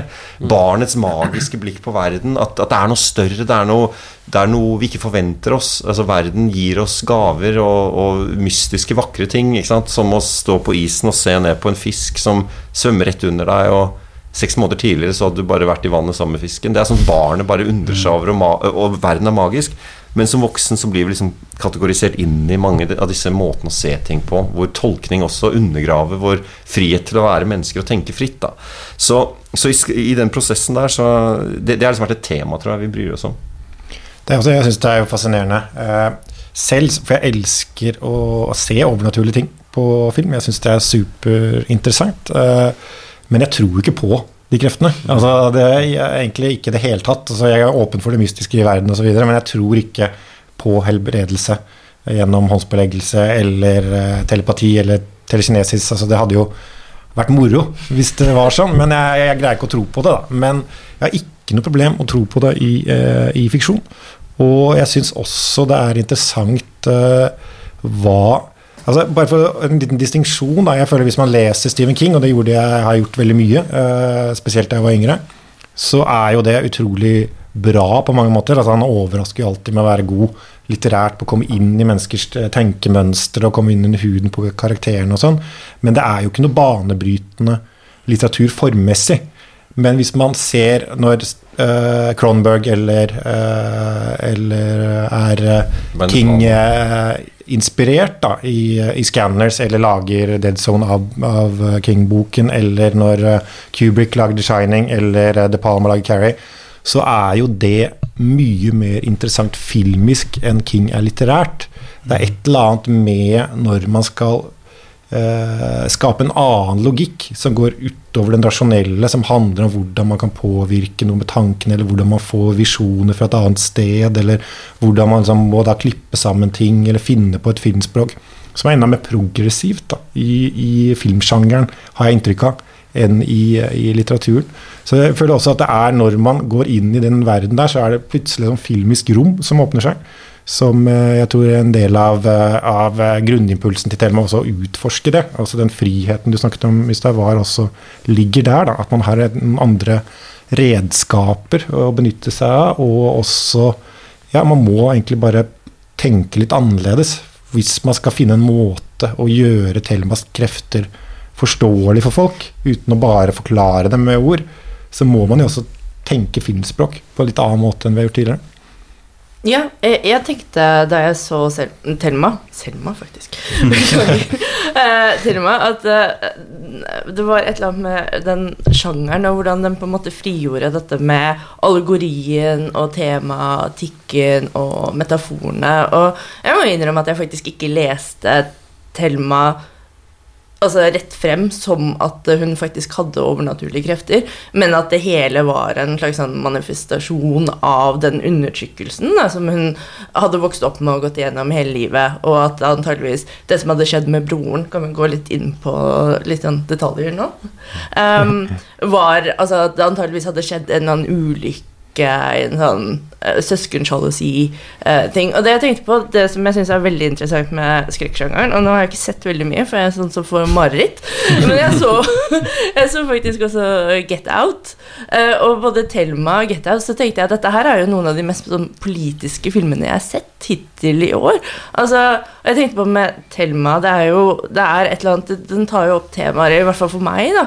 Barnets magiske blikk på verden. At, at det er noe større. Det er noe, det er noe vi ikke forventer oss. Altså Verden gir oss gaver og, og mystiske, vakre ting. Som å stå på isen og se ned på en fisk som svømmer rett under deg. og Seks måneder tidligere så hadde du bare vært i vannet sammen med fisken. Det er sånn barnet bare undrer seg over, og, og verden er magisk. Men som voksen så blir vi liksom kategorisert inn i mange av disse måtene å se ting på, hvor tolkning også undergraver vår frihet til å være mennesker og tenke fritt. da. Så, så i, i den prosessen der, så Det, det har liksom vært et tema, tror jeg, vi bryr oss om. Det er også, jeg syns det er jo fascinerende. Eh, selv, for jeg elsker å, å se overnaturlige ting på film. Jeg syns det er superinteressant. Men jeg tror ikke på de kreftene. Altså, det er egentlig ikke i det hele tatt. Altså, jeg er åpen for det mystiske i verden osv., men jeg tror ikke på helbredelse gjennom håndsbeleggelse eller eh, telepati eller telekinesis. Altså, det hadde jo vært moro hvis det var sånn, men jeg, jeg greier ikke å tro på det. da. Men jeg har ikke noe problem å tro på det i, eh, i fiksjon. Og jeg syns også det er interessant eh, hva altså Bare for en liten distinksjon. jeg føler Hvis man leser Stephen King, og det gjorde jeg, har gjort veldig mye, eh, spesielt da jeg var yngre, så er jo det utrolig bra på mange måter. altså Han overrasker jo alltid med å være god litterært på å komme inn i menneskers eh, tenkemønstre og komme inn under huden på karakterene og sånn. Men det er jo ikke noe banebrytende litteratur formmessig. Men hvis man ser når uh, Cronberg eller, uh, eller er uh, King eh, inspirert da, i, i Scanners, eller lager Dead Zone av, av eh, King-boken, eller når eh, Kubrick lager The Shining, eller The De Palma lager Carrie, så er jo det mye mer interessant filmisk enn King er litterært. Det er et eller annet med når man skal eh, skape en annen logikk som går utover den rasjonelle, som handler om hvordan man kan påvirke noe med tankene, eller hvordan man får visjoner fra et annet sted, eller hvordan man liksom må da klippe sammen ting, eller finne på et filmspråk. Som er enda mer progressivt da, i, i filmsjangeren, har jeg inntrykk av, enn i, i litteraturen. Så jeg føler også at det er når man går inn i den verden der, så er det plutselig sånn filmisk rom som åpner seg som eh, jeg tror er en del av, eh, av eh, grunnimpulsen til Thelma også å utforske det. Altså den friheten du snakket om i stad, også ligger der. Da. At man har noen andre redskaper å benytte seg av, og også Ja, man må egentlig bare tenke litt annerledes hvis man skal finne en måte å gjøre Thelmas krefter forståelig for folk, uten å bare forklare dem med ord, så må man jo også tenke filmspråk på en litt annen måte enn vi har gjort tidligere. Ja, jeg, jeg, tenkte da jeg så Sel Thelma Selma, faktisk. uh, Thelma, at uh, det var et eller annet med den sjangeren og hvordan den på en måte frigjorde dette med allegorien og tematikken og metaforene. Og jeg må innrømme at jeg faktisk ikke leste Thelma altså rett frem som at hun faktisk hadde overnaturlige krefter, men at det hele var en slags sånn manifestasjon av den undertrykkelsen da, som hun hadde vokst opp med og gått igjennom hele livet, og at antageligvis det som hadde skjedd med broren Kan vi gå litt inn på litt sånn detaljer nå? Um, var altså at det antageligvis hadde skjedd en eller annen ulykke i en sånn uh, søskensjalusi-ting. Uh, og det jeg tenkte på, det som jeg syns er veldig interessant med skrekksjangeren Og nå har jeg ikke sett veldig mye, for jeg er sånn som får mareritt. Men jeg så, jeg så faktisk også Get Out. Uh, og både Thelma og Get Out, så tenkte jeg at dette her er jo noen av de mest sånn, politiske filmene jeg har sett hittil i år. Altså, og jeg tenkte på med Thelma, det er jo det er et eller annet Den tar jo opp temaer, i hvert fall for meg, da,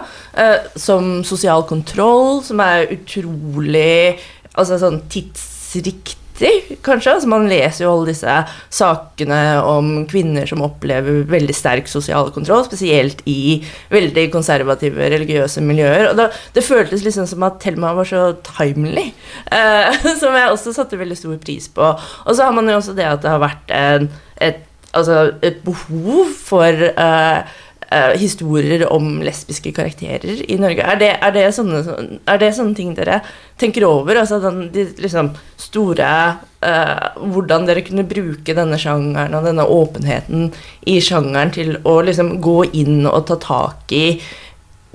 som sosial kontroll, som er utrolig altså sånn tidsriktig, kanskje. Altså man leser jo alle disse sakene om kvinner som opplever veldig sterk sosial kontroll, spesielt i veldig konservative religiøse miljøer. Og da, det føltes liksom som at Thelma var så timely, eh, som jeg også satte veldig stor pris på. Og så har man jo også det at det har vært en, et, altså et behov for eh, uh, historier om lesbiske karakterer i Norge. Er det, er det, sånne, er det sånne, ting dere tenker over? Altså den, de liksom store uh, Hvordan dere kunne bruke denne sjangeren og denne åpenheten i sjangeren til å liksom gå inn og ta tak i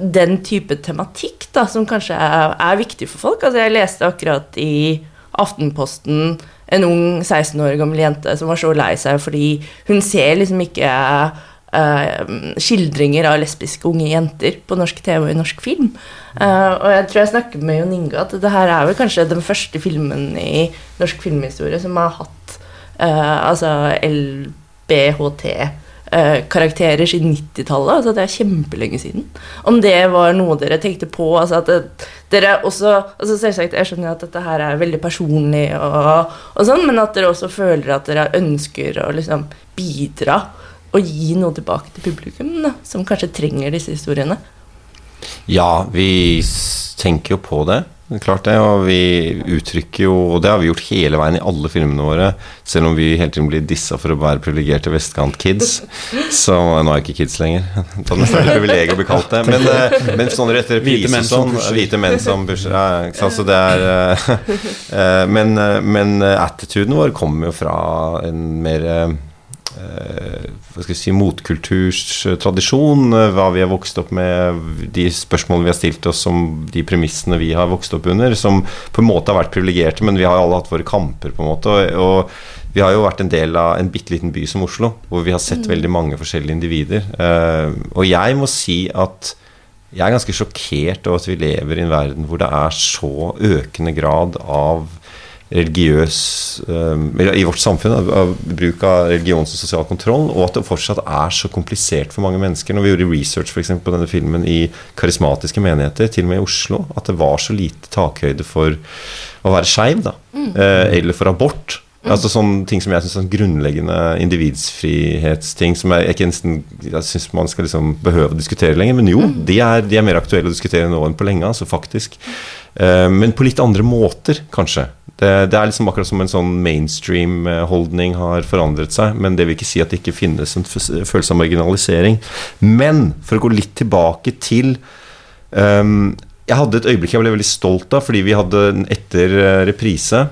den type tematikk da, som kanskje er, er viktig for folk. Altså jeg leste akkurat i Aftenposten en ung 16 år gammel jente som var så lei seg fordi hun ser liksom ikke uh, skildringer av lesbiske unge jenter på norsk TV og i norsk film. Uh, og jeg tror jeg snakker med Jon Inge at det her er vel kanskje den første filmen i norsk filmhistorie som har hatt uh, altså LBHT. karakterer siden 90-tallet. Altså det er kjempelenge siden. Om det var noe dere tenkte på altså at det, dere også altså Selvsagt, jeg skjønner at dette her er veldig personlig, og, og sånn, men at dere også føler at dere ønsker å liksom bidra å gi noe tilbake til publikum, da, som kanskje trenger disse historiene? Ja, vi tenker jo på det. Klart det, og vi uttrykker jo Og det har vi gjort hele veien i alle filmene våre, selv om vi hele tiden blir dissa for å være privilegerte vestkant-kids. Så nå er jeg ikke kids lenger. Det er nesten et privilegium å bli kalt det. Men, eh, men sånn etter reprise sånn Hvite menn som pusher. Ja, ikke sant. Så det er eh, eh, Men, men attituden vår kommer jo fra en mer hva skal jeg si, motkulturstradisjon. Eh, hva vi har vokst opp med, de spørsmålene vi har stilt oss om de premissene vi har vokst opp under, som på en måte har vært privilegerte, men vi har alle hatt våre kamper, på en måte. Og, og vi har jo vært en del av en bitte liten by som Oslo, hvor vi har sett mm. veldig mange forskjellige individer. Uh, og jeg må si at jeg er ganske sjokkert over at vi lever i en verden hvor det er så økende grad av religiøs eh, i vårt samfunn, av bruk av religions- og sosial kontroll, og at det fortsatt er så komplisert for mange mennesker. Når vi gjorde research for eksempel, på denne filmen i karismatiske menigheter, til og med i Oslo, at det var så lite takhøyde for å være skeiv, mm. Eh, eller for abort. Altså sånne ting som jeg syns er sånn grunnleggende individsfrihetsting som jeg ikke syns man skal liksom behøve å diskutere lenger. Men jo, de er, de er mer aktuelle å diskutere nå enn på lenge, altså faktisk. Eh, men på litt andre måter, kanskje. Det, det er liksom akkurat som en sånn mainstream-holdning har forandret seg. Men det vil ikke si at det ikke finnes en følelse av marginalisering. Men for å gå litt tilbake til um, Jeg hadde et øyeblikk jeg ble veldig stolt av, fordi vi hadde etter eh, reprise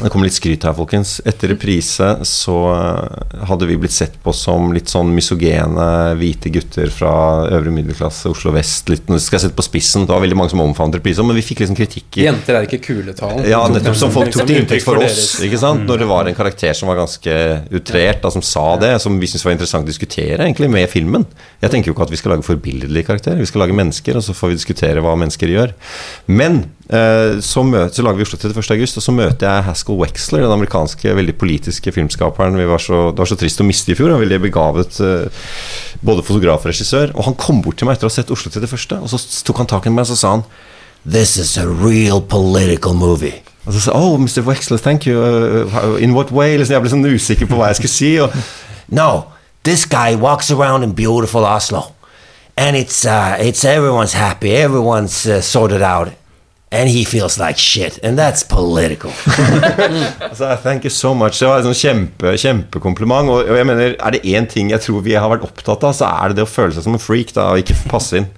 det kommer litt skryt her, folkens. Etter reprise så eh, hadde vi blitt sett på som litt sånn misogene hvite gutter fra øvre middelklasse, Oslo vest. Litt, nå skal jeg sette på spissen. Det var veldig mange som omfavnet reprise, men vi fikk liksom kritikk. i- Jenter er ikke kuletalen. ja, nettopp som folk tok til inntekt for oss. Ikke sant? Når det var en karakter som var ganske utrert, da, som sa det, som vi syntes var interessant å diskutere egentlig med filmen. Jeg tenker jo ikke at vi skal lage forbilledlige karakterer, vi skal lage mennesker, og så får vi diskutere hva mennesker gjør. Men så, møter, så lager vi Oslo 31. august, og så møter jeg Haskell Wexler, den amerikanske veldig politiske filmskaperen var så, det var så trist å miste i fjor. Han veldig begavet eh, både fotograf og regissør. Og han kom bort til meg etter å ha sett Oslo 31., og så tok han tak i meg og så sa han This is a real political movie. Og så sa oh, Mr. Wexler, thank you. Uh, in what way? Liksom, jeg ble sånn usikker på hva jeg skulle si. Og, No, this guy walks around in beautiful Oslo, and it's uh, it's everyone's happy, everyone's uh, sorted out, and he feels like shit, and that's political. altså, thank you so much. Det var en sånn kjempe, kjempekompliment. Og, og jeg mener, er det én ting jeg tror vi har vært opptatt av, så er det det å føle seg som en freak da, og ikke passe inn.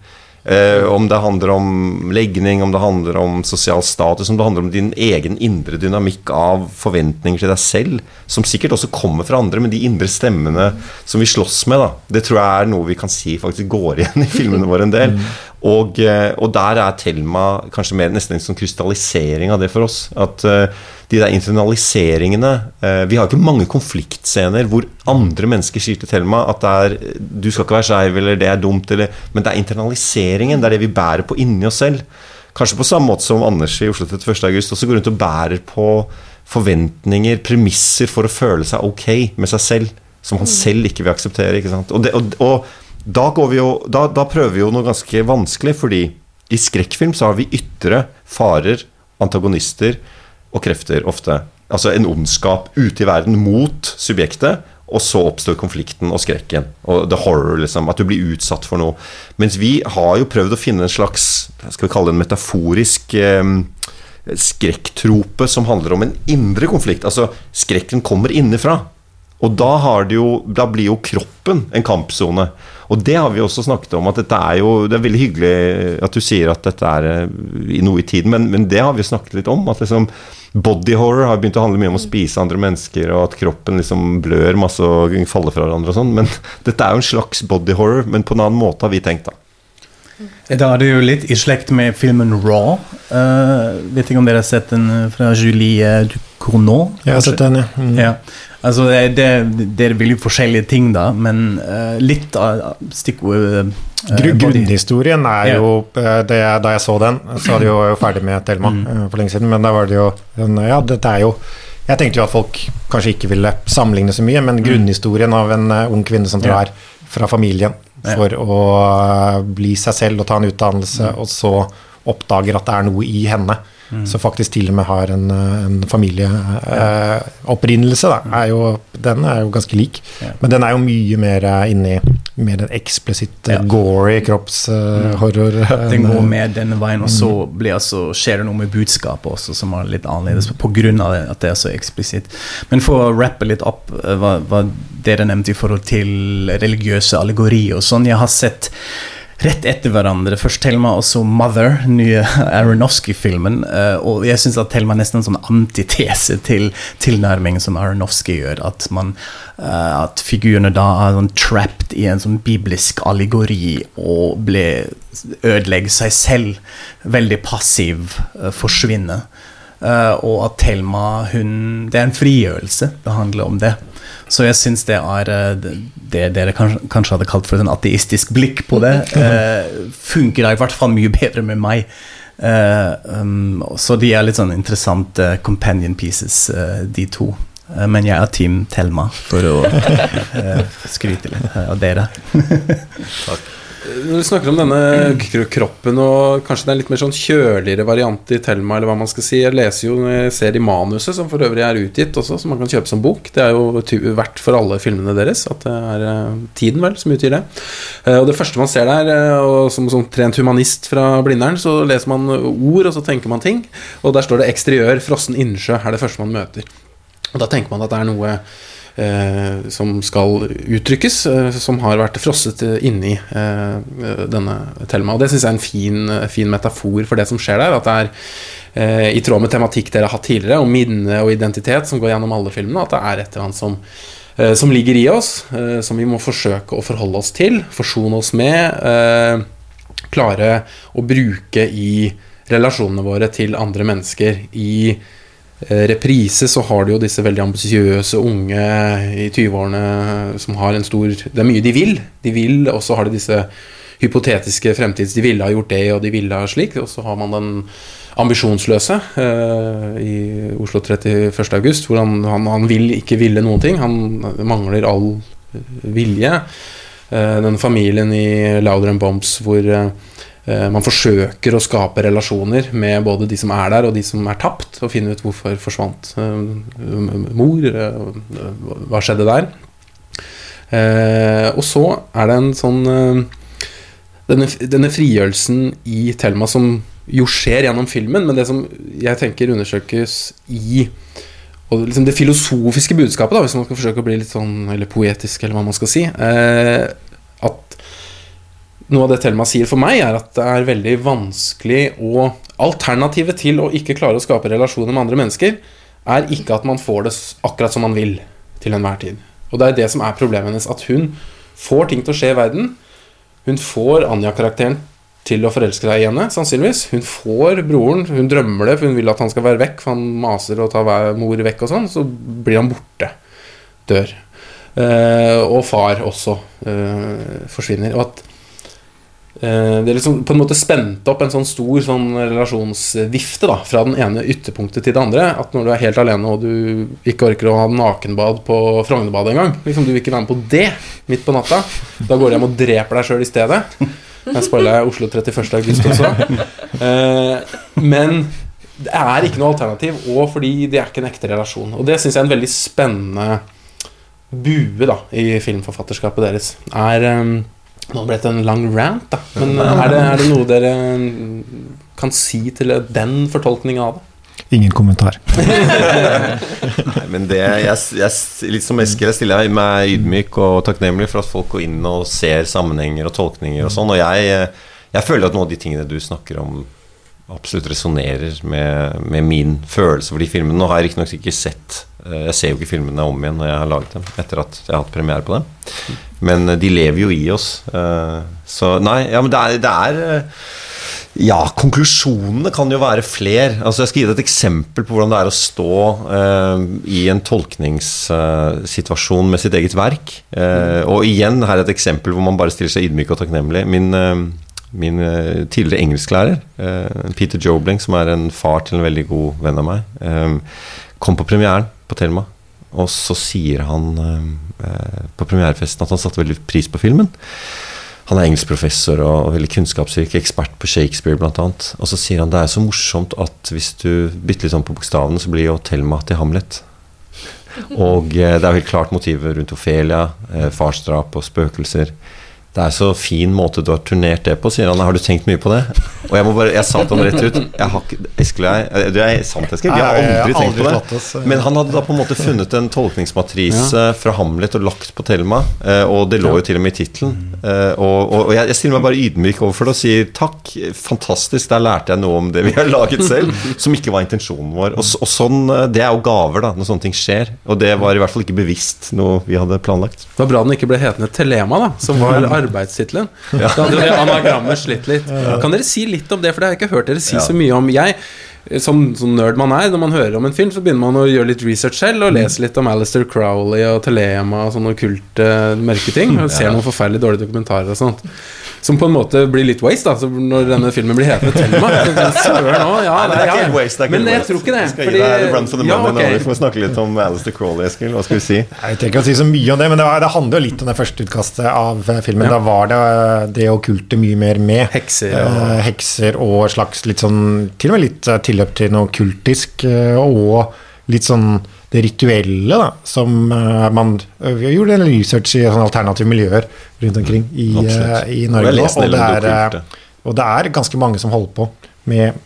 Eh, om det handler om legning, om det handler om sosial status, om det handler om din egen indre dynamikk av forventninger til deg selv, som sikkert også kommer fra andre, men de indre stemmene som vi slåss med, da, det tror jeg er noe vi kan si faktisk går igjen i filmene våre en del. Og, eh, og der er Thelma kanskje mer nesten en sånn krystallisering av det for oss. At eh, de der internaliseringene eh, Vi har ikke mange konfliktscener hvor andre mennesker sier til Thelma at det er, du skal ikke være skeiv, eller det er dumt, eller Men det er internaliseringen. Det er det vi bærer på inni oss selv. Kanskje på samme måte som Anders i Oslo 31. august også går rundt og bærer på forventninger, premisser for å føle seg ok med seg selv, som han selv ikke vil akseptere. Ikke sant? Og, det, og, og da, går vi jo, da, da prøver vi jo noe ganske vanskelig, fordi i skrekkfilm så har vi ytre farer, antagonister og krefter ofte. Altså en ondskap ute i verden mot subjektet, og så oppstår konflikten og skrekken. Og the horror, liksom. At du blir utsatt for noe. Mens vi har jo prøvd å finne en slags skal vi kalle det en metaforisk eh, skrekktrope som handler om en indre konflikt. Altså, skrekken kommer innenfra. Og da, har det jo, da blir jo kroppen en kampsone. Og det har vi også snakket om. at dette er jo, Det er veldig hyggelig at du sier at dette er eh, noe i tiden, men, men det har vi snakket litt om. at liksom Body horror har begynt å handle mye om å spise andre mennesker, og at kroppen liksom blør masse og faller fra hverandre og sånn. Men dette er jo en slags body horror, men på en annen måte har vi tenkt, da. Da er det jo litt i slekt med filmen Raw. Uh, vet ikke om dere har sett den eh, fra Julie Ducournau? Jeg har sett den, ja. Mm. Ja. Altså, det, det, det er veldig forskjellige ting, da, men uh, litt av stikkordet uh, Grunnhistorien er Ja. jo eh, det, Da jeg så den, så var det jo ferdig med Thelma mm. for lenge siden, men da var det jo Ja, dette er jo Jeg tenkte jo at folk kanskje ikke ville sammenligne så mye, men grunnhistorien av en ung kvinne som Ja. drar fra familien Ja. for å eh, bli seg selv og ta en utdannelse, og så oppdager at det er noe i henne. Som faktisk til og med har en, eh, en familieopprinnelse. da, er den er jo ganske lik. Ja. Men den er jo mye mer eh, inni mer den eksplisitt Ja. gory kroppshorror. Den går med denne veien, og så blir altså, skjer det noe med budskapet også som er litt annerledes, på grunn av at det er så eksplisitt. Men for å rappe litt opp eh, hva, hva dere nevnte i forhold til religiøse allegorier og sånn, jeg har sett rett etter hverandre. Først Thelma og så Mother, nye Aronofsky-filmen. eh, Og jeg syns at Thelma er nesten en sånn antitese til tilnærmingen som Aronofsky gjør. At, man, eh, at figurene da er sånn trapped i en sånn biblisk allegori og ble ødelegger seg selv. Veldig passiv, eh, forsvinner. Og at Thelma hun, Det er en frigjørelse. Det handler om det. Så jeg syns det er eh, det det dere kanskje, kanskje hadde kalt for et sånn ateistisk blikk på det, eh, funker da i hvert fall mye bedre med meg. Eh, um, så de er litt sånn interessante companion pieces, eh, de to. Eh, men jeg er Team Thelma, for å eh, skryte litt av dere. Når du snakker om denne kroppen og kanskje det er litt mer sånn kjøligere variant i Thelma, eller hva man skal si Jeg leser jo jeg ser i manuset, som for øvrig er utgitt også, som man kan kjøpe som bok. Det er jo verdt for alle filmene deres at det er eh, Tiden, vel, som utgir det. Eh, Og det første man ser der, eh, og som, som trent humanist fra Blindern, så leser man ord, og så tenker man ting. Og der står det 'eksteriør, frossen innsjø' er det første man møter. Og da tenker man at det er noe som skal uttrykkes, eh, som har vært frosset eh, inni eh, denne Thelma. Og det syns jeg er en fin, eh, fin metafor for det som skjer der. At det er eh, i tråd med tematikk dere har hatt tidligere, om minne og identitet, som går gjennom alle filmene, at det er et eller annet som eh, som ligger i oss, eh, som vi må forsøke å forholde oss til, forsone oss med, eh, klare å bruke i relasjonene våre til andre mennesker. I eh, reprise så har du jo disse veldig ambisiøse unge i 20-årene som har en stor Det er mye de vil. De vil, og så har de disse hypotetiske fremtids De ville ha gjort det, og de ville ha slik. Og så har man den ambisjonsløse eh, i Oslo 31. august, hvor han, han, han vil ikke ville noen ting. Han mangler all vilje. Eh, den familien i Louder and Bombs hvor eh, eh, man forsøker å skape relasjoner med både de som er der, og de som er tapt, og finne ut hvorfor forsvant eh, mor, eh, hva skjedde der. Eh, og så er det en sånn eh, denne, denne frigjørelsen i Thelma som jo skjer gjennom filmen, men det som jeg tenker undersøkes i og liksom det filosofiske budskapet, da, hvis man skal forsøke å bli litt sånn Eller poetisk, eller hva man skal si. Eh, at noe av det Thelma sier for meg, er at det er veldig vanskelig å Alternativet til å ikke klare å skape relasjoner med andre mennesker, er ikke at man får det akkurat som man vil til enhver tid. Og det er det som er problemet hennes, at hun får ting til å skje i verden. Hun får Anja-karakteren til å forelske seg i henne, sannsynligvis. Hun får broren, hun drømmer det, for hun vil at han skal være vekk, for han maser og tar mor vekk og sånn. Så blir han borte. Dør. Eh, og far også eh, forsvinner. Og at det er liksom på en måte spent opp en sånn stor sånn relasjonsvifte da, fra den ene ytterpunktet til det andre. At når du er helt alene og du ikke orker å ha nakenbad på Frognerbadet engang liksom, Du vil ikke være med på det midt på natta. Da går du hjem og dreper deg sjøl i stedet. Jeg spoiler Oslo 31. august også. Eh, men det er ikke noe alternativ, og fordi det er ikke en ekte relasjon. Og det syns jeg er en veldig spennende bue da i filmforfatterskapet deres. Er um, Nå ble det en lang rant, da. Men er det, er det noe dere kan si til den fortolkninga av det? Ingen kommentar. Nei, men det jeg, jeg, Litt som Eskil, jeg stiller meg ydmyk og takknemlig for at folk går inn og ser sammenhenger og tolkninger og sånn. Og jeg, jeg føler at noen av de tingene du snakker om, absolutt resonnerer med, med min følelse for de filmene. Nå har jeg riktignok ikke sett eh, Jeg ser jo ikke filmene om igjen når jeg har laget dem, etter at jeg har hatt premiere på dem. Men eh, de lever jo i oss. eh, Så nei, ja, men det er, det er eh, ja, konklusjonene kan jo være fler. Altså Jeg skal gi deg et eksempel på hvordan det er å stå eh, i en tolkningssituasjon med sitt eget verk. Eh, og igjen her er et eksempel hvor man bare stiller seg ydmyk og takknemlig. Min, eh, min eh, tidligere engelsklærer, eh, Peter Jobling, som er en far til en veldig god venn av meg, eh, kom på premieren på Thelma. Og så sier han eh, på premierefesten at han satte veldig pris på filmen. Han er engelskprofessor og, og veldig kunnskapsrik, ekspert på Shakespeare bl.a. Og så sier han det er så morsomt at hvis du bytter litt om på bokstavene, så blir jo Thelma til Hamlet. Og eh, det er helt klart motivet rundt Ofelia, eh, farsdrap og spøkelser. Det er så fin måte du har turnert det på, sier han. Har du tenkt mye på det? Og jeg må bare, jeg sa til ham rett ut jeg har ikke, Eskil og jeg Du er sant, Eskil? Vi har Nei, jeg har aldri tenkt på det. oss. Men han hadde da på en måte funnet en tolkningsmatrise fra Hamlet og lagt på Thelma, eh, og det lå jo til og med i tittelen. Eh, Og, og, og jeg, jeg stiller meg bare ydmyk overfor det og sier takk, fantastisk, der lærte jeg noe om det vi har laget selv, som ikke var intensjonen vår. Og, og sånn, eh, Det er jo gaver, da, når sånne ting skjer. Og det var i hvert fall ikke bevisst noe vi hadde planlagt. Det var bra den ikke ble hetende Telema, da, som var arbeidstittelen. Da hadde det anagrammet slitt litt. Kan dere si litt om det, for det har jeg ikke hørt dere si så mye om. Jeg, som, som nerd man er, når man hører om en film, så begynner man å gjøre litt research selv og lese litt om Alistair Crowley og Telema og sånne okkulte, mørke ting. Og ser noen forferdelig dårlige dokumentarer og sånt. Som på en måte blir litt waste, da, så når denne filmen blir hetende Thelma. ja. Det er ikke helt waste. Men jeg tror ikke det. Vi skal gi deg run for the ja, money nå. Vi får snakke litt om Alistair Crawley, Eskil. Hva skal vi si? Jeg trenger ikke å si så mye om det, men det, var, det handler jo litt om det første utkastet av eh, filmen. Da var det eh, det okkulte mye mer med. Hekser og- Eh, hekser og slags litt sånn Til og med litt tilløp til noe kultisk, og litt sånn det rituelle, da, som uh, man Vi gjorde en research i sånne alternative miljøer rundt omkring i, eh, i Norge. jeg Og det, er, eh, og det er ganske mange som holder på med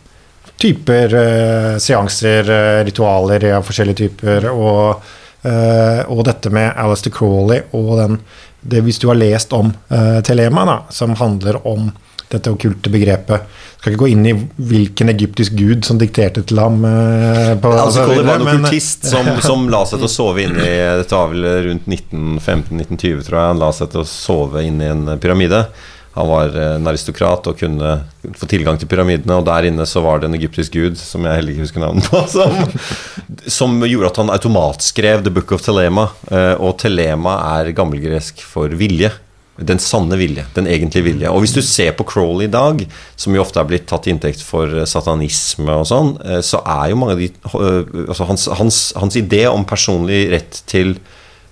typer uh, seanser, ritualer av forskjellige typer, og, Uh, og dette med Alistair Crawley og den det, Hvis du har lest om uh, Telema, da, som handler om dette okkulte begrepet Skal ikke gå inn i hvilken egyptisk gud som dikterte til ham. eh, på, Altså, det var en okkultist som, som la seg til å sove inne i Dette var vel rundt 1915-1920, tror jeg. Han la seg til å sove inne i en pyramide. Han var eh, en aristokrat og kunne få tilgang til pyramidene, og der inne så var det en egyptisk gud, som jeg heller ikke husker navnet på, som, som gjorde at han automatskrev The Book of Telema. eh, Og Telema er gammelgresk for vilje. Den sanne vilje. Den egentlige vilje. Og hvis du ser på Crowley i dag, som jo ofte er blitt tatt til inntekt for eh, satanisme og sånn, eh, så er jo mange av de eh, Altså hans, hans, hans idé om personlig rett til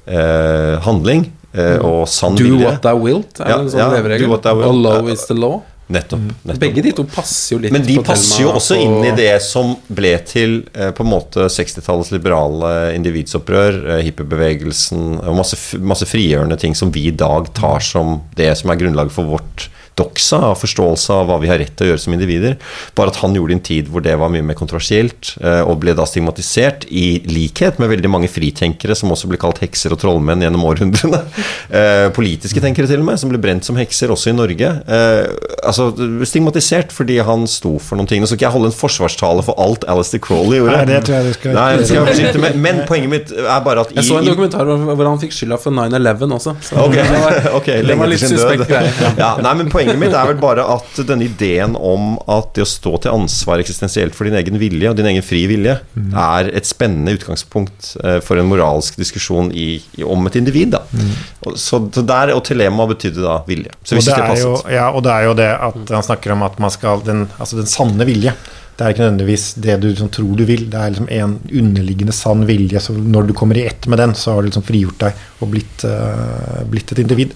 eh, handling eh, og sann Do vilje what thou wilt, er Ja, en sånn ja, leveregel. do what thou wilt. Og low is the law. Nettopp. nettopp. Begge de to passer jo litt Men de passer jo også og... inn i det som ble til eh, på en måte 60-tallets liberale individsopprør, eh, hippiebevegelsen og masse, masse frigjørende ting som vi i dag tar som det som er grunnlaget for vårt doxa, av forståelse av hva vi har rett til å gjøre som individer. Bare at han gjorde det i en tid hvor det var mye mer kontroversielt, eh, og ble da stigmatisert, i likhet med veldig mange fritenkere som også ble kalt hekser og trollmenn gjennom århundrene. Eh, politiske tenkere til og med, som ble brent som hekser også i Norge. Eh, altså stigmatisert fordi han sto for noen ting. Nå skal ikke jeg holde en forsvarstale for alt Alistair Crawley gjorde. Nei, det tror jeg du skal Nei, det skal jeg med. Men poenget mitt er bare at i, Jeg så en dokumentar hvor han fikk skylda for 9-11 også. Så okay. det var, okay, det var litt suspekt greie. Ja. Ja, nei, men Poenget mitt er vel bare at denne ideen om at det å stå til ansvar eksistensielt for din egen vilje og din egen fri vilje, Mm. er et spennende utgangspunkt eh, for en moralsk diskusjon i, om et individ. da. Mm. så, så der, og telema betydde da vilje. Så hvis det, det er jo, passet ja, og det er jo det at han snakker om at man skal Den, altså den sanne vilje. Det er ikke nødvendigvis det du liksom tror du vil. Det er liksom en underliggende sann vilje. Så når du kommer i ett med den, så har du liksom frigjort deg og blitt, uh, blitt et individ.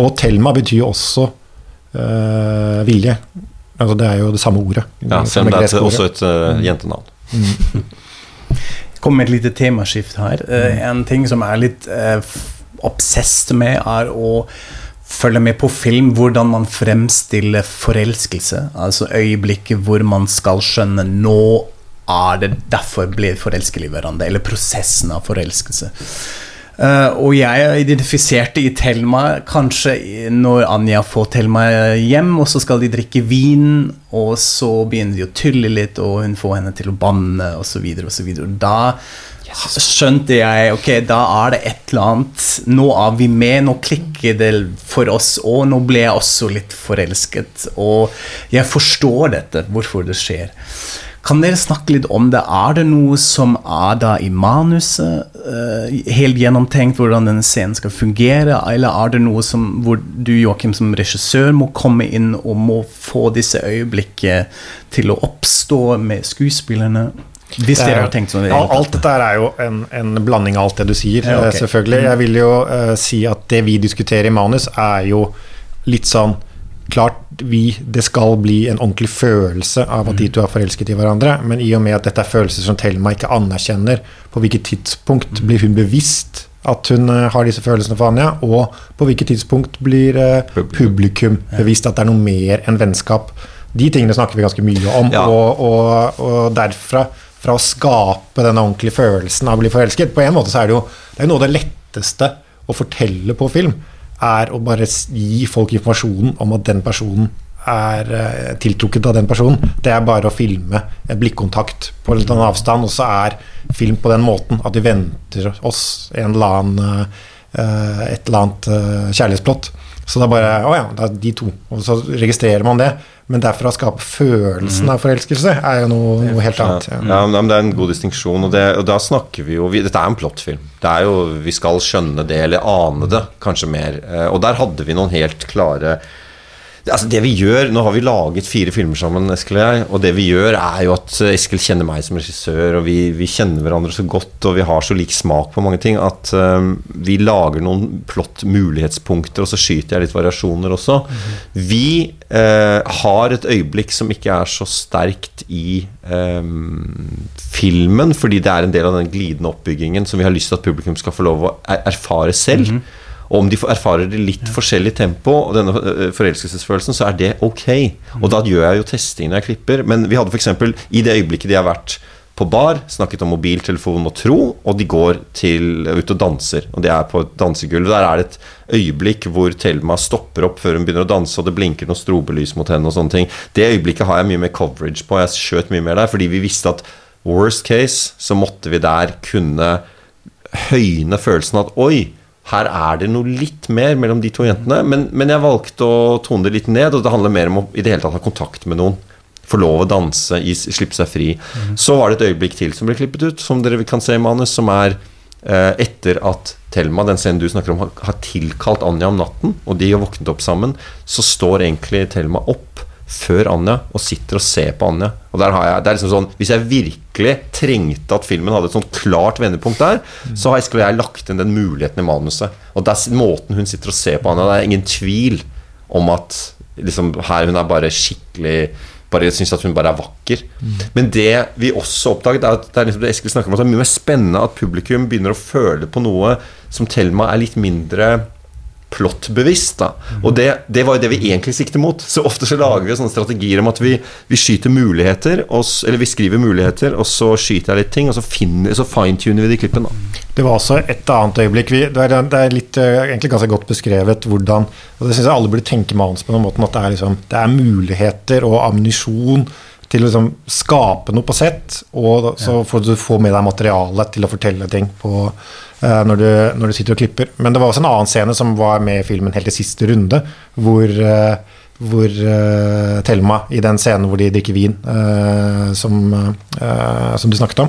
Og Thelma betyr jo også eh, vilje. Altså det er jo det samme ordet. ja, Selv om det er også et uh, jentenavn. Kom med et lite temaskift her. Uh, En ting som er litt uh, obsessed med, er å følge med på film hvordan man fremstiller forelskelse. Altså øyeblikket hvor man skal skjønne nå er det derfor blir forelsket i hverandre, eller prosessen av forelskelse. Eh, og jeg identifiserte i Thelma kanskje når Anja får Thelma hjem, og så skal de drikke vin, og så begynner de å tulle litt, og hun får henne til å banne, osv., osv. Da skjønte jeg ok, da er det et eller annet. Nå er vi med, nå klikker det for oss, og nå ble jeg også litt forelsket. Og jeg forstår dette, hvorfor det skjer. Kan dere snakke litt om det? Er det noe som er da i manuset, eh, helt gjennomtenkt hvordan denne scenen skal fungere, eller er det noe som, hvor du, Joakim, som regissør må komme inn og må få disse øyeblikkene til å oppstå med skuespillerne? Hvis er dere har tenkt sånn det Ja, alt dette er jo en, en blanding av alt det du sier, Ja, ok. eh, selvfølgelig. Jeg vil jo uh, si at det vi diskuterer i manus, er jo litt sånn Klart vi, det skal bli en ordentlig følelse av at de to er forelsket i hverandre, men i og med at dette er følelser som Thelma ikke anerkjenner, på hvilket tidspunkt blir hun bevisst at hun eh, har disse følelsene for Anja, og på hvilket tidspunkt blir eh, publikum bevisst at det er noe mer enn vennskap. De tingene snakker vi ganske mye om, Ja. og, og, og derfra fra å skape denne ordentlige følelsen av å bli forelsket. På en måte så er det jo det er noe av det letteste å fortelle på film, er å bare gi folk informasjonen om at den personen er eh, tiltrukket av den personen. Det er bare å filme en blikkontakt på litt annen avstand, og så er film på den måten at vi venter oss en eller annen, eh, et eller annet eh, kjærlighetsplott. Så det er bare Å ja, det er de to. Og så registrerer man det. Men derfra å skape følelsen av forelskelse er jo noe, noe helt annet. Ja, Ja. men Det er en god distinksjon, og, og da snakker vi jo vi, Dette er en plottfilm. Det er jo, Vi skal skjønne det, eller ane det, kanskje mer. Eh, Og der hadde vi noen helt klare Altså det vi gjør, Nå har vi laget fire filmer sammen, Eskil og jeg. Og det vi gjør, er jo at Eskil kjenner meg som regissør, og vi, vi kjenner hverandre så godt, og vi har så lik smak på mange ting, at um, vi lager noen plott mulighetspunkter, og så skyter jeg litt variasjoner også. Vi uh, har et øyeblikk som ikke er så sterkt i um, filmen, fordi det er en del av den glidende oppbyggingen som vi har lyst til at publikum skal få lov å er erfare selv. Og om de erfarer det litt forskjellig tempo, og denne øh, forelskelsesfølelsen, så er det ok. Og da gjør jeg jo testing når jeg klipper. Men vi hadde f.eks. i det øyeblikket de har vært på bar, snakket om mobiltelefon og tro, og de går til, ut og danser. Og det er på et dansegulv. Der er det et øyeblikk hvor Thelma stopper opp før hun begynner å danse, og det blinker noe strobelys mot henne og sånne ting. Det øyeblikket har jeg mye mer coverage på. Jeg skjøt mye mer der, fordi vi visste at worst case så måtte vi der kunne høyne følelsen at oi, her er det noe litt mer mellom de to jentene. Men, men jeg valgte å tone det litt ned, og det handler mer om å i det hele tatt ha kontakt med noen. Få lov å danse, i, slippe seg fri. Så var det et øyeblikk til som ble klippet ut, som dere kan se i manus, som er eh, etter at Thelma, den scenen du snakker om, har, har tilkalt Anja om natten, og de har våknet opp sammen, så står egentlig Thelma opp før Anja og sitter og ser på Anja. Og der har jeg, det er liksom sånn, Hvis jeg virkelig trengte at filmen hadde et sånt klart vendepunkt der, så har Eskil og jeg lagt inn den muligheten i manuset. Og det er måten hun sitter og ser på Anja Det er ingen tvil om at liksom, her hun er bare skikkelig bare syns at hun bare er vakker. Men det vi også oppdaget, er at det er liksom det Eskil snakker om, at det er mye mer spennende at publikum begynner å føle på noe som Thelma er litt mindre plottbevisst. da Og det, det var jo det vi egentlig sikter mot. Så ofte så lager vi sånne strategier om at vi, vi skyter muligheter, og, eller vi skriver muligheter, og så skyter jeg litt ting, og så, finner- så fine-tuner vi de klippene. Det var også et annet øyeblikk vi, det, er, det er litt, eh, egentlig ganske godt beskrevet hvordan og Det syns jeg alle burde tenke med Hans på den måten at det er, liksom, det er muligheter og ammunisjon til å liksom skape noe på sett, og så får du få med deg materialet til å fortelle ting på, når, du, når du sitter og klipper. Men det var også en annen scene som var med i filmen helt i siste runde, hvor eh, hvor uh, Thelma, i den scenen hvor de drikker vin, uh, som, uh, som du snakket om,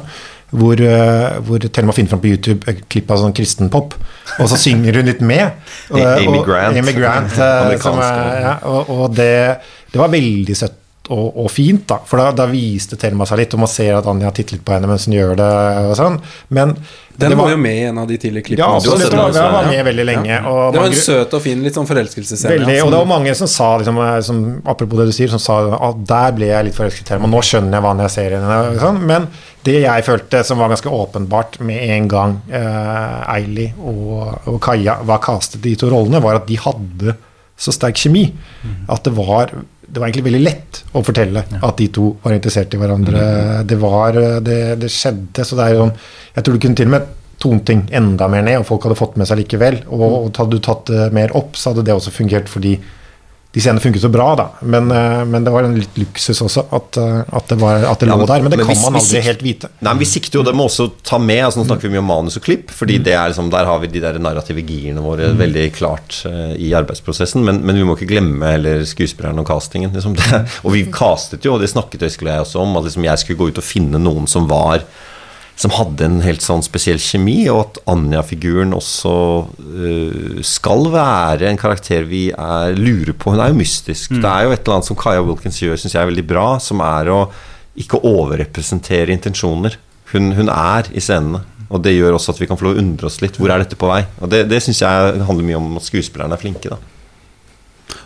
hvor, eh, hvor Thelma finner fram på YouTube et klipp av sånn kristenpop, og så synger hun litt med. Amy og- Grant. Amy Grant eh, som ja, og, og det, det var veldig søtt og, og fint, da. For da, da viste Thelma seg litt, og man ser at Anja titter litt på henne mens hun gjør det. og sånn. Men Den var, var jo med i en av de tidlige klippene. Ja, absolutt. Den den var, var med veldig lenge. Og Det var en søt og fin litt sånn forelskelsesscene. Veldig, og det var mange som sa, liksom, eh, som, apropos det du sier, som sa at der ble jeg litt forelsket i Thelma. Nå skjønner jeg hva jeg ser henne. Sånn. Men det jeg følte som var ganske åpenbart med en gang eh, Eili og, og Kaja var castet i de to rollene, var at de hadde så sterk kjemi. At det var, det var egentlig veldig lett å fortelle at de to var interessert i hverandre. Det var det, det skjedde, så det er jo Jeg tror du kunne til og med tonet ting enda mer ned, og folk hadde fått med seg likevel. Og, og hadde du tatt det mer opp, så hadde det også fungert fordi de scenene funket så bra, da. Men, eh, men det var en litt luksus også, at, eh, at det, var, at det Ja, lå der. Men det men kan hvis- man aldri helt vite. Nei, men Vi sikter jo, det må også ta med altså Nå snakker vi mye om manus og klipp, fordi det er liksom, der har vi de der narrative girene våre veldig klart uh, i arbeidsprosessen. Men, men vi må ikke glemme heller skuespilleren og castingen. Liksom. Det, og vi castet jo, og det snakket Øyskild og jeg også om, at liksom jeg skulle gå ut og finne noen som var som hadde en helt sånn spesiell kjemi, og at Anja-figuren også uh, skal være en karakter vi er, lurer på. Hun er jo mystisk. Det er jo et eller annet som Kaja Wilkins gjør, syns jeg er veldig bra, som er å ikke overrepresentere intensjoner. Hun, hun er i scenene. Og det gjør også at vi kan få undre oss litt. Hvor er dette på vei? Og det, det syns jeg handler mye om at skuespillerne er flinke, da.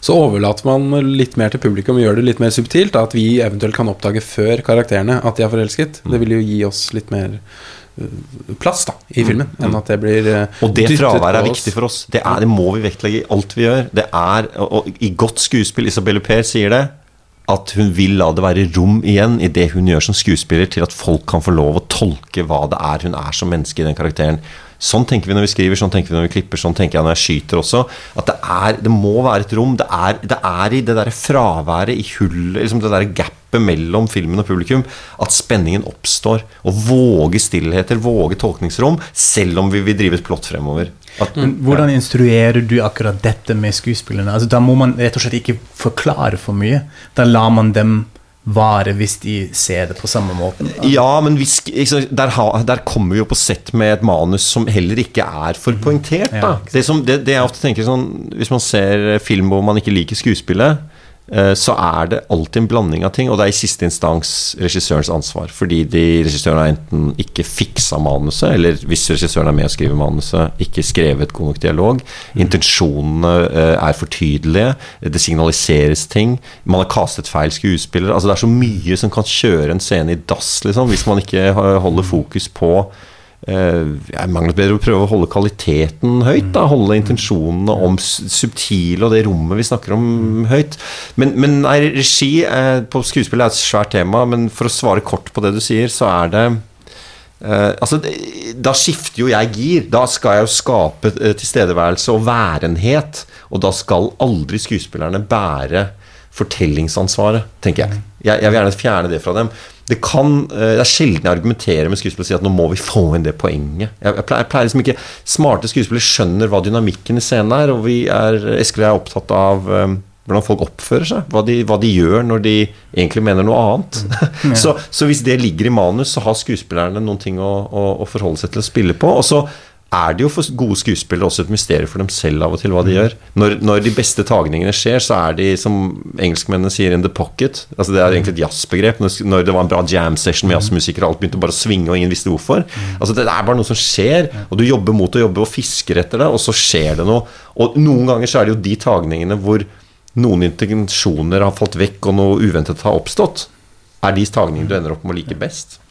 Så overlater man litt mer til publikum og gjør det litt mer subtilt. At vi eventuelt kan oppdage før karakterene at de er forelsket. Det vil jo gi oss litt mer øh, plass da i filmen enn at det blir øh, Og det fraværet er viktig for oss. Det, er, det må vi vektlegge i alt vi gjør. Det er, og, og I godt skuespill, Isabelle Per sier det, at hun vil la det være rom igjen i det hun gjør som skuespiller, til at folk kan få lov å tolke hva det er hun er som menneske i den karakteren. Sånn tenker vi når vi skriver, sånn tenker vi når vi klipper, sånn tenker jeg når jeg skyter også. At det, er, det må være et rom. Det er, det er i det derre fraværet, i hullet, liksom det derre gapet mellom filmen og publikum, at spenningen oppstår. Å våge stillheter, våge tolkningsrom, selv om vi vil drive et plott fremover. At, Men hvordan instruerer du akkurat dette med skuespillerne? Altså, da må man rett og slett ikke forklare for mye. Da lar man dem vare hvis de ser det på samme måten. Ja, men sant, der, ha, der kommer vi jo på sett med et manus som heller ikke er for poengtert. Ja, Det, som, det, det jeg ofte tenker sånn Hvis man ser film hvor man ikke liker skuespillet, så er det alltid en blanding av ting, og det er i siste instans regissørens ansvar. Fordi de regissøren har enten ikke fiksa manuset, eller hvis regissøren er med å skrive manuset, ikke skrevet god nok dialog. Intensjonene eh, er for tydelige, det signaliseres ting. Man har kastet feil skuespillere. Altså Det er så mye som kan kjøre en scene i dass, liksom, hvis man ikke holder fokus på Eh, jeg mangler bedre å prøve å holde kvaliteten høyt. Da, holde intensjonene om subtile og det rommet vi snakker om, høyt. Men, men nei, regi eh, på skuespill er et svært tema, men for å svare kort på det du sier, så er det eh, altså, Da skifter jo jeg gir. Da skal jeg jo skape eh, tilstedeværelse og værenhet. Og da skal aldri skuespillerne bære fortellingsansvaret, tenker jeg. jeg. Jeg vil gjerne fjerne det fra dem. Det, kan, eh, det er sjelden jeg argumenterer med skuespillere og sier at nå må vi få inn det poenget. Jeg, jeg, pleier, jeg pleier liksom ikke Smarte skuespillere skjønner hva dynamikken i scenen er, og vi er, Eskil og jeg er opptatt av um, hvordan folk oppfører seg. Hva de, hva de gjør når de egentlig mener noe annet. så, så hvis det ligger i manus, så har skuespillerne noen ting å, å, å forholde seg til å spille på. Og så er det jo for gode skuespillere også et mysterium for dem selv av og til hva de gjør. Når, når de beste tagningene skjer, så er de, som engelskmennene sier, in the pocket. Altså Det er egentlig et jazzbegrep. Når, når det var en bra jam session med jazzmusikere, alt begynte bare å svinge, og ingen visste hvorfor. Altså Det er bare noe som skjer, og du jobber mot å jobbe og fisker etter det, og så skjer det noe. Og noen ganger så er det jo de tagningene hvor noen intensjoner har falt vekk, og noe uventet har oppstått, er de tagningene du ender opp med å like best.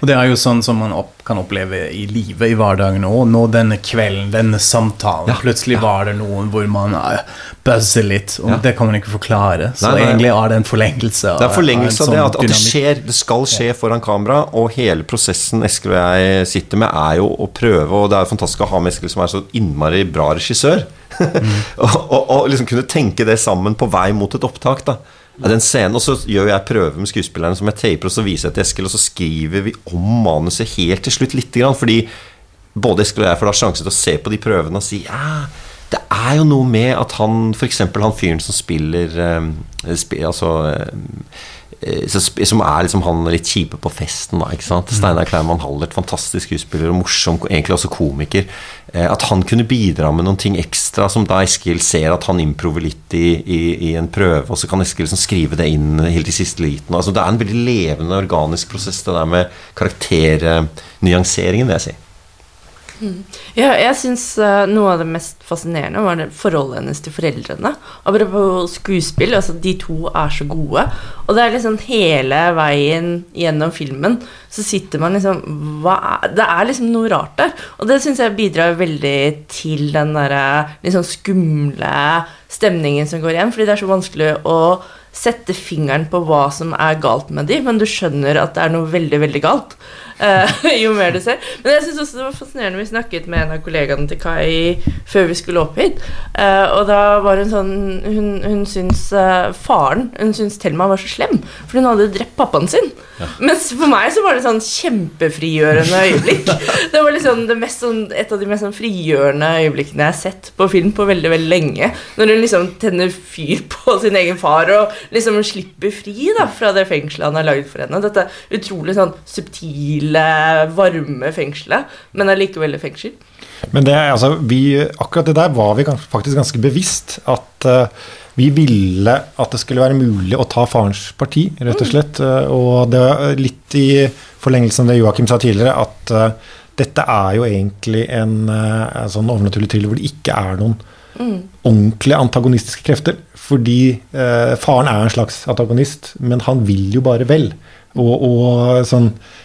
Og det er jo sånn som man opp, kan oppleve i livet, i hverdagen òg. Nå denne kvelden, denne samtalen. Ja, Plutselig var det noen hvor man uh, buzzer litt, og Ja. det kan man ikke forklare. Så Nei, nei. egentlig er det en forlengelse Det er forlengelse av en det sånn at, at det skjer. Det skal skje foran kamera, og hele prosessen Eskil og jeg sitter med, er jo å prøve, og det er jo fantastisk å ha med Eskil som er så innmari bra regissør. og, og, og liksom kunne tenke det sammen på vei mot et opptak. da Den scenen, Og så gjør jeg prøver med skuespillerne som jeg taper, og så viser jeg til Eskil, og så skriver vi om manuset helt til slutt lite grann. Fordi både Eskil og jeg får da sjanse til å se på de prøvene og si ja, det er jo noe med at han f.eks. han fyren som spiller spiller Altså eh, eh, som er liksom han litt kjipe på festen, da. ikke sant? Steinar Kleiman Hallert, fantastisk skuespiller og morsom, egentlig også komiker. Eh, At han kunne bidra med noen ting ekstra, som da Eskil ser at han improver litt i, i, i en prøve, og så kan Eskil liksom skrive det inn helt i siste liten. Altså, det er en veldig levende, organisk prosess, det der med karakternyanseringen, vil jeg si. Ja, jeg syns uh, noe av det mest fascinerende var det forholdet hennes til foreldrene. Apropos skuespill, altså de to er så gode. Og det er liksom hele veien gjennom filmen så sitter man liksom er, Det er liksom noe rart der. Og det syns jeg bidrar veldig til den derre litt sånn skumle stemningen som går igjen, fordi det er så vanskelig å sette fingeren på hva som er galt med de, men du skjønner at det er noe veldig, veldig galt. Eh, jo mer du ser. Men jeg syns også det var fascinerende Vi snakket med en av kollegaene til Kai før vi skulle opp hit. eh, og da var hun sånn Hun, hun syns eh, faren Hun syns Thelma var så slem, for hun hadde drept pappaen sin. Mens for meg så var det sånn kjempefrigjørende øyeblikk. Det var liksom det mest sånn, et av de mest sånn frigjørende øyeblikkene jeg har sett på film på veldig veldig lenge. Når hun liksom tenner fyr på sin egen far og liksom slipper fri da fra det fengselet han har laget for henne. Dette utrolig sånn subtile, varme fengselet, men allikevel et fengsel. Men det, altså, vi, akkurat det der var vi faktisk ganske bevisst. At uh, vi ville at det skulle være mulig å ta farens parti, rett og slett. Eh, og det er litt i forlengelsen av det Joakim sa tidligere, at uh, dette er jo egentlig en, eh, sånn overnaturlig thriller hvor det ikke er noen ordentlige antagonistiske krefter. Fordi eh, faren er en slags antagonist, men han vil jo bare vel. Og, og sånn eh,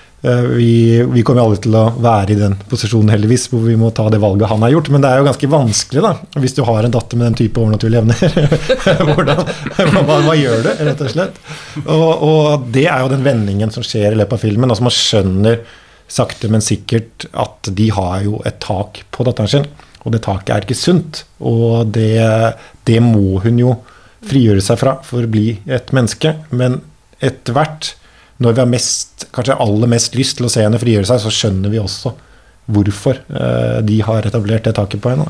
vi, vi kommer aldri til å være i den posisjonen, heldigvis, hvor vi må ta det valget han har gjort. Men det er jo ganske vanskelig, da, hvis du har en datter med den type overnaturlige evner. Hvordan, hva, hva gjør du, rett og slett? Og, og det er jo den vendingen som skjer i løpet av filmen. Altså Man skjønner sakte, men sikkert at de har jo et tak på datteren sin. Og det taket er ikke sunt. Og det, det må hun jo frigjøre seg fra for å bli et menneske. Men etter hvert, når vi har mest, kanskje aller mest lyst til å se henne frigjøre seg, så skjønner vi også hvorfor eh, de har etablert det taket på henne.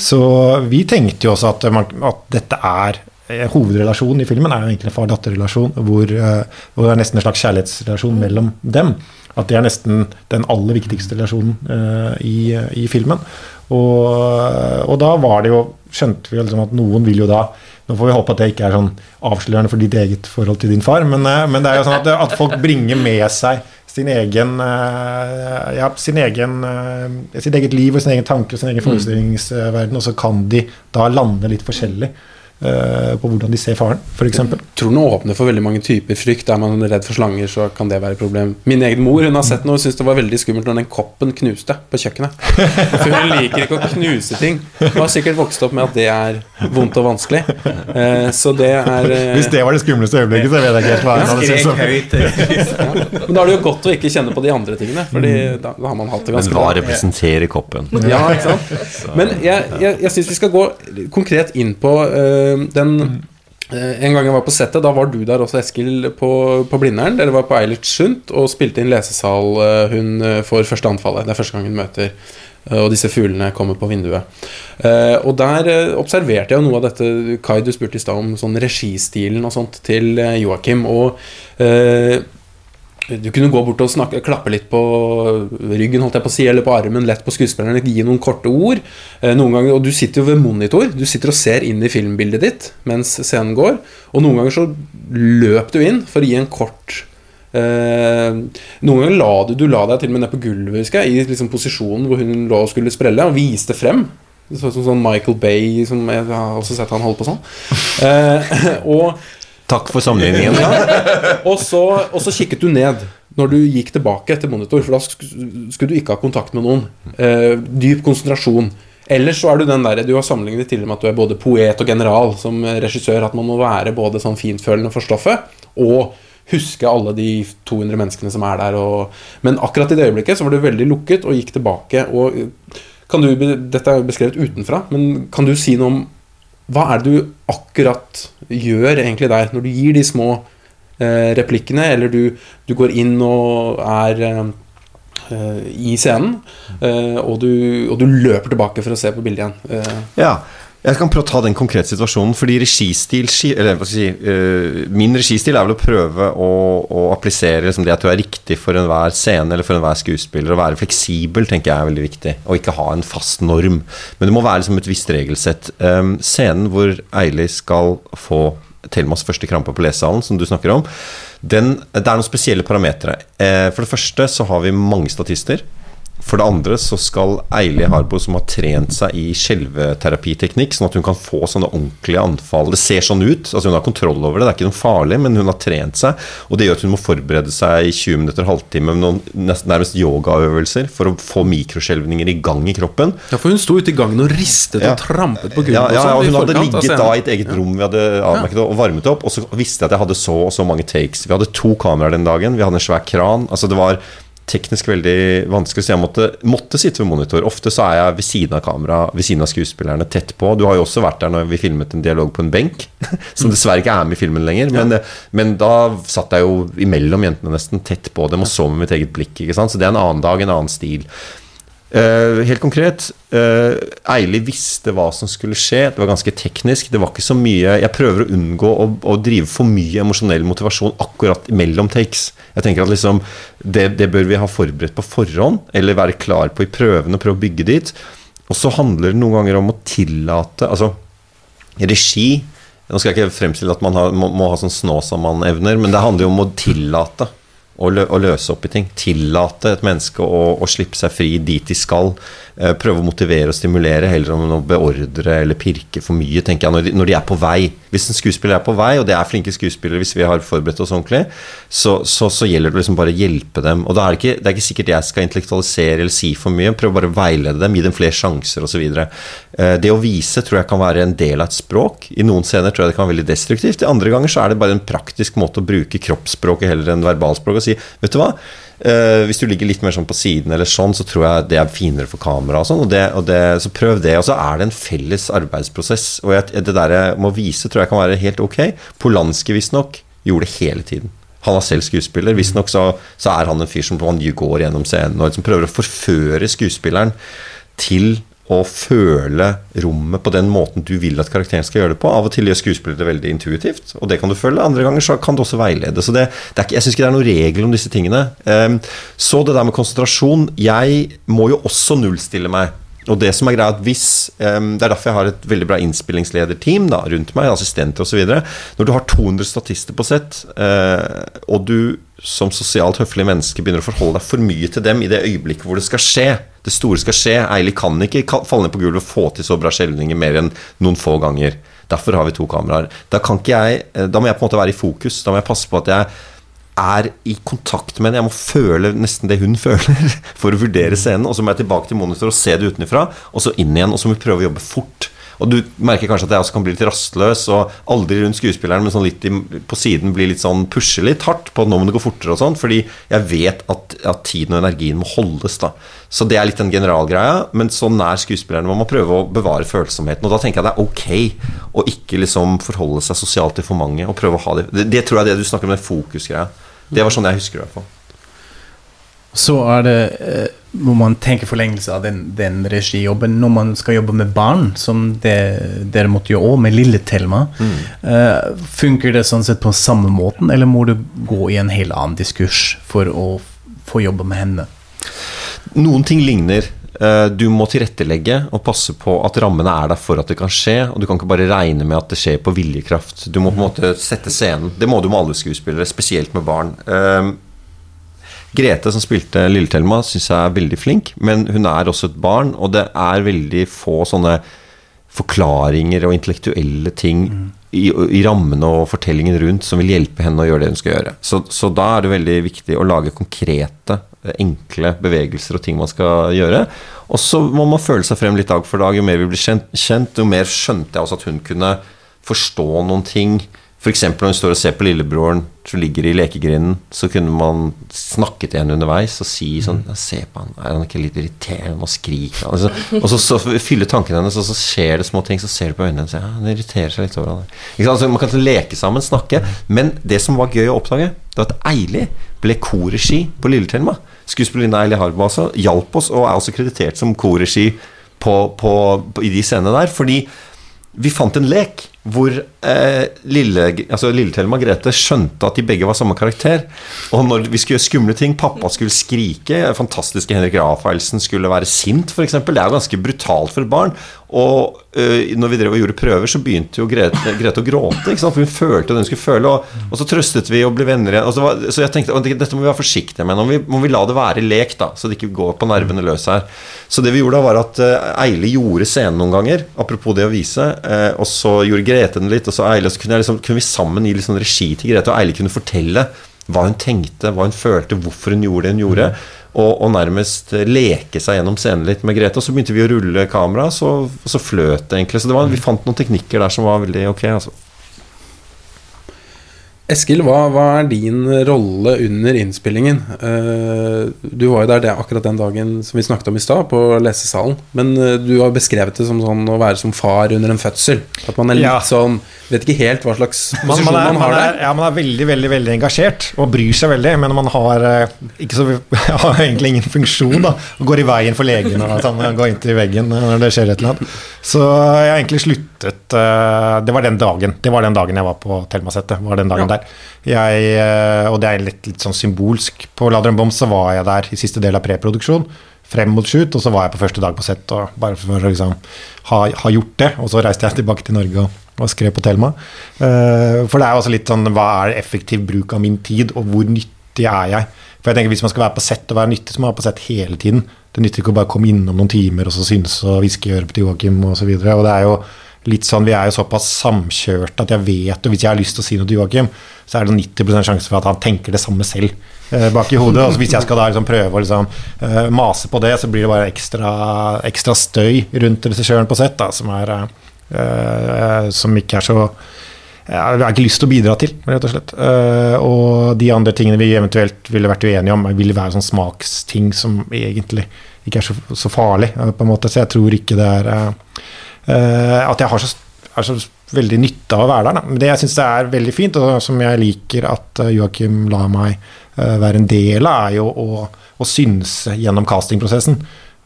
Så vi tenkte jo også at, man, at dette er eh, Hovedrelasjonen i filmen er jo egentlig en far-datter-relasjon, hvor, eh, hvor det er nesten en slags kjærlighetsrelasjon mellom dem. At det er nesten den aller viktigste relasjonen i, i filmen. Og, og da var det jo Skjønte vi jo liksom at noen vil jo da Nå får vi håpe at det ikke er sånn avslørende for ditt eget forhold til din far, men, eh, men det er jo sånn at, at folk bringer med seg sin egen, eh, ja, sin egen eh, sitt eget liv og sin egen tanke og sin egen forestillingsverden, og så kan de da lande litt forskjellig på hvordan de ser faren, f.eks. tror den åpner for veldig mange typer frykt. Er man redd for slanger, så kan det være et problem. Min egen mor hun har sett noe og syntes det var veldig skummelt når den koppen knuste på kjøkkenet. For hun liker ikke å knuse ting. Hun har sikkert vokst opp med at det er vondt og vanskelig. Eh, så det er eh, Hvis det var det skumleste øyeblikket, så vet jeg ikke helt hva jeg hadde syntes om ja. Men da er det jo godt å ikke kjenne på de andre tingene, for da, da har man hatt det ganske Men hva representerer koppen? Ja, ikke sant? Men jeg, jeg, jeg syns vi skal gå konkret inn på øh, den øh, En gang jeg var på settet, da var du der også, Eskil, på, på Blindern. Dere var på Eilertsundt og spilte inn lesesal. øh, hun får første anfallet. Det er første gang hun møter og disse fuglene kommer på vinduet. Eh, og der observerte jeg noe av dette Kai, du spurte i stad om sånn registilen og sånt til Joakim. Og du kunne gå bort og snakke, klappe litt på ryggen holdt jeg på å si, eller på armen, lett på skuespilleren, gi noen korte ord. Eh, Noen ganger, og Du sitter jo ved monitor, du sitter og ser inn i filmbildet ditt mens scenen går. Og noen ganger så løp du inn for å gi en kort eh, Noen ganger la du, du la deg til og med ned på gulvet, husker jeg, i liksom posisjonen hvor hun lå og skulle sprelle, og viste frem. Som sånn Michael Bay, som jeg har også sett han holde på sånn. Eh, og Takk for sammenligningen. og så, og så kikket du ned når du gikk tilbake til monitor, for da skulle du ikke ha kontakt med noen. Eh, dyp konsentrasjon. Ellers så er du den der, du har sammenlignet tidligere med at du er både poet og general som regissør, at man må være både sånn fintfølende for stoffet og huske alle de 200 menneskene som er der. Og, men akkurat i det øyeblikket så var du veldig lukket og gikk tilbake. Og kan du, dette er jo beskrevet utenfra, men kan du si noe om hva er det du akkurat gjør egentlig der, når du gir de små eh, replikkene, eller du, du går inn og er eh, eh, i scenen, eh, og, du, og du løper tilbake for å se på bildet igjen. Eh, Ja, jeg kan prøve å ta den konkrete situasjonen. Fordi registil Eller hva skal jeg si uh, Min registil er vel å prøve å, å applisere liksom det at du er riktig for enhver scene eller for enhver skuespiller. Å være fleksibel tenker jeg er veldig viktig, og ikke ha en fast norm. Men det må være liksom et visst regelsett. Um, scenen hvor Eili skal få Thelmas første krampe på lesesalen, som du snakker om, den, det er noen spesielle parametere. Uh, for det første så har vi mange statister. For det andre så skal Eili Harbo, som har trent seg i skjelveterapiteknikk, sånn at hun kan få sånne ordentlige anfall. Det ser sånn ut. altså Hun har kontroll over det, det er ikke noe farlig, men hun har trent seg. Og det gjør at hun må forberede seg i 20 minutter, halvtime med noen nesten nærmest yogaøvelser for å få mikroskjelvninger i gang i kroppen. ja, for hun sto ute i gangen og ristet og trampet på gulvet. Ja, ja, ja, sånn og hun hadde ligget da i et eget rom vi hadde avmerket og varmet opp, og så visste jeg at jeg hadde så og så mange takes. Vi hadde to kameraer den dagen, vi hadde en svær kran. Altså det var teknisk veldig vanskelig, så jeg måtte, måtte sitte ved monitor. Ofte så er jeg ved siden av kamera, ved siden av skuespillerne, tett på. Du har jo også vært der når vi filmet en dialog på en benk, som dessverre ikke er med i filmen lenger. Men, men da satt jeg jo imellom jentene nesten, tett på dem, og så med mitt eget blikk. Så det er en annen dag, en annen stil. Eh, helt konkret, uh, Eili visste hva som skulle skje. Det var ganske teknisk. Det var ikke så mye Jeg prøver å unngå å, å drive for mye emosjonell motivasjon akkurat mellom takes. Jeg tenker at liksom det, det bør vi ha forberedt på forhånd, eller være klar på i prøvene, prøve å bygge dit. Og så handler det noen ganger om å tillate Altså, regi Nå skal jeg ikke fremstille at man har, må, må ha sånn Snåsamann-evner, men det handler jo om å tillate å, å løse opp i ting. Tillate et menneske å, å slippe seg fri dit de skal. Eh, prøve å motivere og stimulere heller enn å beordre eller pirke for mye, tenker jeg, når de, når de er på vei. Hvis en skuespiller er på vei, og det er flinke skuespillere hvis vi har forberedt oss ordentlig, så, så, så gjelder det liksom bare å hjelpe dem. Og da er det, ikke, det er ikke sikkert jeg skal intellektualisere eller si for mye. Prøve bare å veilede dem, gi dem flere sjanser osv. Eh, det å vise tror jeg kan være en del av et språk. I noen scener tror jeg det kan være veldig destruktivt. I andre ganger så er det bare en praktisk måte å bruke kroppsspråket heller enn verbalspråk og si vet du hva, Eh, hvis du ligger litt mer sånn på siden, eller sånn, så tror jeg det er finere for kamera. og sånn, og det, og det, Så prøv det. Og så er det en felles arbeidsprosess. Og jeg, det der jeg må vise tror jeg kan være helt ok. Polanski visstnok gjorde det hele tiden. Han er selv skuespiller. Visstnok så, så er han en fyr som går gjennom scenen og liksom prøver å forføre skuespilleren til å føle rommet på den måten du vil at karakteren skal gjøre det på. Av og til gjør skuespillere det veldig intuitivt, og det kan du følge. Andre ganger så kan det også veilede. Så det, det ikke, jeg syns ikke det er noen regel om disse tingene. Um, så det der med konsentrasjon Jeg må jo også nullstille meg og det som er greia, hvis um, Det er derfor jeg har et veldig bra innspillingslederteam da, rundt meg, assistenter og så videre, Når du har 200 statister på sett, uh, og du som sosialt høflig menneske begynner å forholde deg for mye til dem i det øyeblikket hvor det skal skje, det store skal skje Eilig kan ikke falle ned på gulvet og få til så bra skjelvninger mer enn noen få ganger. Derfor har vi to kameraer. Da, jeg, eh, da må jeg på en måte være i fokus. Da må jeg passe på at jeg er i kontakt med henne. Jeg må føle nesten det hun føler for å vurdere scenen. Og så må jeg tilbake til monitor og se det utenfra, og så inn igjen. Og så må vi prøve å jobbe fort. Og du merker kanskje at jeg også kan bli litt rastløs og aldri rundt skuespilleren, men sånn litt i, på siden blir litt sånn pushe litt hardt på at nå må det gå fortere og sånn, fordi jeg vet at, at tiden og energien må holdes, da. Så det er litt den generalgreia, men så nær skuespillerne må man prøve å bevare følsomheten. Og da tenker jeg det er ok å ikke liksom forholde seg sosialt til for mange, og prøve å ha det Det, det tror jeg er det du snakker om, den fokusgreia. Det var sånn jeg husker det i hvert fall. Så er det eh, må man tenke forlengelse av den, den regijobben når man skal jobbe med barn, som det, dere måtte gjøre òg, med lille Thelma. Eh, funker det sånn sett på samme måten, eller må du gå i en helt annen diskurs for å få jobbe med henne? Noen ting ligner. Eh, Du må tilrettelegge og passe på at rammene er der for at det kan skje. Og du kan ikke bare regne med at det skjer på viljekraft. Du må på en måte sette scenen. Det må du med alle skuespillere, spesielt med barn. Eh, Grete, som spilte Lille-Thelma, syns jeg er veldig flink, men hun er også et barn, og det er veldig få sånne forklaringer og intellektuelle ting i, i rammene og fortellingen rundt som vil hjelpe henne å gjøre det hun skal gjøre. Så, så da er det veldig viktig å lage konkrete, enkle bevegelser og ting man skal gjøre. Og så må man føle seg frem litt dag for dag. Jo mer vi blir kjent, kjent jo mer skjønte jeg også at hun kunne forstå noen ting. F.eks. når hun står og ser på lillebroren som ligger i lekegrinden, så kunne man snakke til henne underveis og si sånn «Ja, Se på han, er han ikke litt irriterende og skriker han?» altså, Og så, så fyller tankene hennes, og så skjer det små ting, så ser du på øynene hennes ja, Han irriterer seg litt over han. Altså, man kan leke sammen, snakke. Men det som var gøy å oppdage, det var at Eili ble korregi på Lille-Thelma. Skuespillerinne Eili Harba altså hjalp oss, og er også kreditert som korregi på, på, på, i de scenene der. Fordi vi fant en lek hvor eh, lille, altså Lille-Thelma og Grete skjønte at de begge var samme karakter. Og når vi skulle gjøre skumle ting Pappa skulle skrike, fantastiske Henrik Rafaelsen skulle være sint, f.eks. Det er jo ganske brutalt for et barn. Og eh, når vi drev og gjorde prøver, så begynte jo Grete, Grete å gråte. For hun følte det hun skulle føle. Og, og så trøstet vi og ble venner igjen. Og så, var, så jeg tenkte dette må vi være forsiktige med. Nå må vi, må vi la det være lek, da, så det ikke går på nervene løs her. Så det vi gjorde da, var at uh, Eile gjorde scenen noen ganger, apropos det å vise, Uh, og så gjorde Grete den litt, og så Eile, så kunne, liksom, kunne vi sammen gi litt sånn regi til Grete, og Eile kunne fortelle hva hun tenkte, hva hun følte, hvorfor hun gjorde det hun gjorde. Og, og nærmest leke seg gjennom scenen litt med Grete. Og så begynte vi å rulle kamera, så, og så fløt det egentlig. Så det var, vi fant noen teknikker der som var veldig ok. Altså. Eskil, hva, hva er din rolle under innspillingen? Uh, du var jo der det, akkurat den dagen som vi snakket om i stad, på lesesalen. Men uh, du har beskrevet det som sånn å være som far under en fødsel. At man er litt Ja. sånn Vet ikke helt hva slags posisjon man, man, er, man, har er, der. ja, man er veldig veldig, veldig engasjert og bryr seg veldig, men man har eh, ikke så, har egentlig ingen funksjon. da og Går i veien for legen og sånn, går inn til veggen når det skjer et eller annet. Så jeg har egentlig sluttet eh, Det var den dagen Det var den dagen jeg var på Thelmasetet. var den dagen der jeg, eh, Og det er litt, litt sånn symbolsk. På Ladder Bom så var jeg der i siste del av preproduksjon. Frem mot shoot, og så var jeg på første dag på sett og bare for å liksom ha, ha gjort det. Og så reiste jeg tilbake til Norge og, og skrev på Thelma. Uh, for det er jo også litt sånn Hva er effektiv bruk av min tid, og hvor nyttig er jeg? For jeg tenker Hvis man skal være på sett og være nyttig, så må man være på sett hele tiden. Det nytter ikke å bare komme innom noen timer og så synse og hviske i øret til Joakim osv. Og, så og det er jo litt sånn, Vi er jo såpass samkjørte at jeg vet og Hvis jeg har lyst til å si noe til Joakim, så er det 90% sjanse for at han tenker det samme selv eh, bak i hodet. Og hvis jeg skal da liksom prøve å liksom, eh, mase på det, så blir det bare ekstra, ekstra støy rundt regissøren på sett, som, er, eh, som ikke er så jeg har ikke lyst til å bidra til, rett og slett. Eh, og de andre tingene vi eventuelt ville vært uenige om, ville være sånn smaksting som egentlig ikke er så, så farlig, eh, på en måte. Så jeg tror ikke det er eh, eh, At jeg har så, er så veldig nytte av å være der. Da. Men det jeg syns er veldig fint, og som jeg liker at eh, Joakim lar meg eh, være en del av, er jo å, å synse gjennom castingprosessen.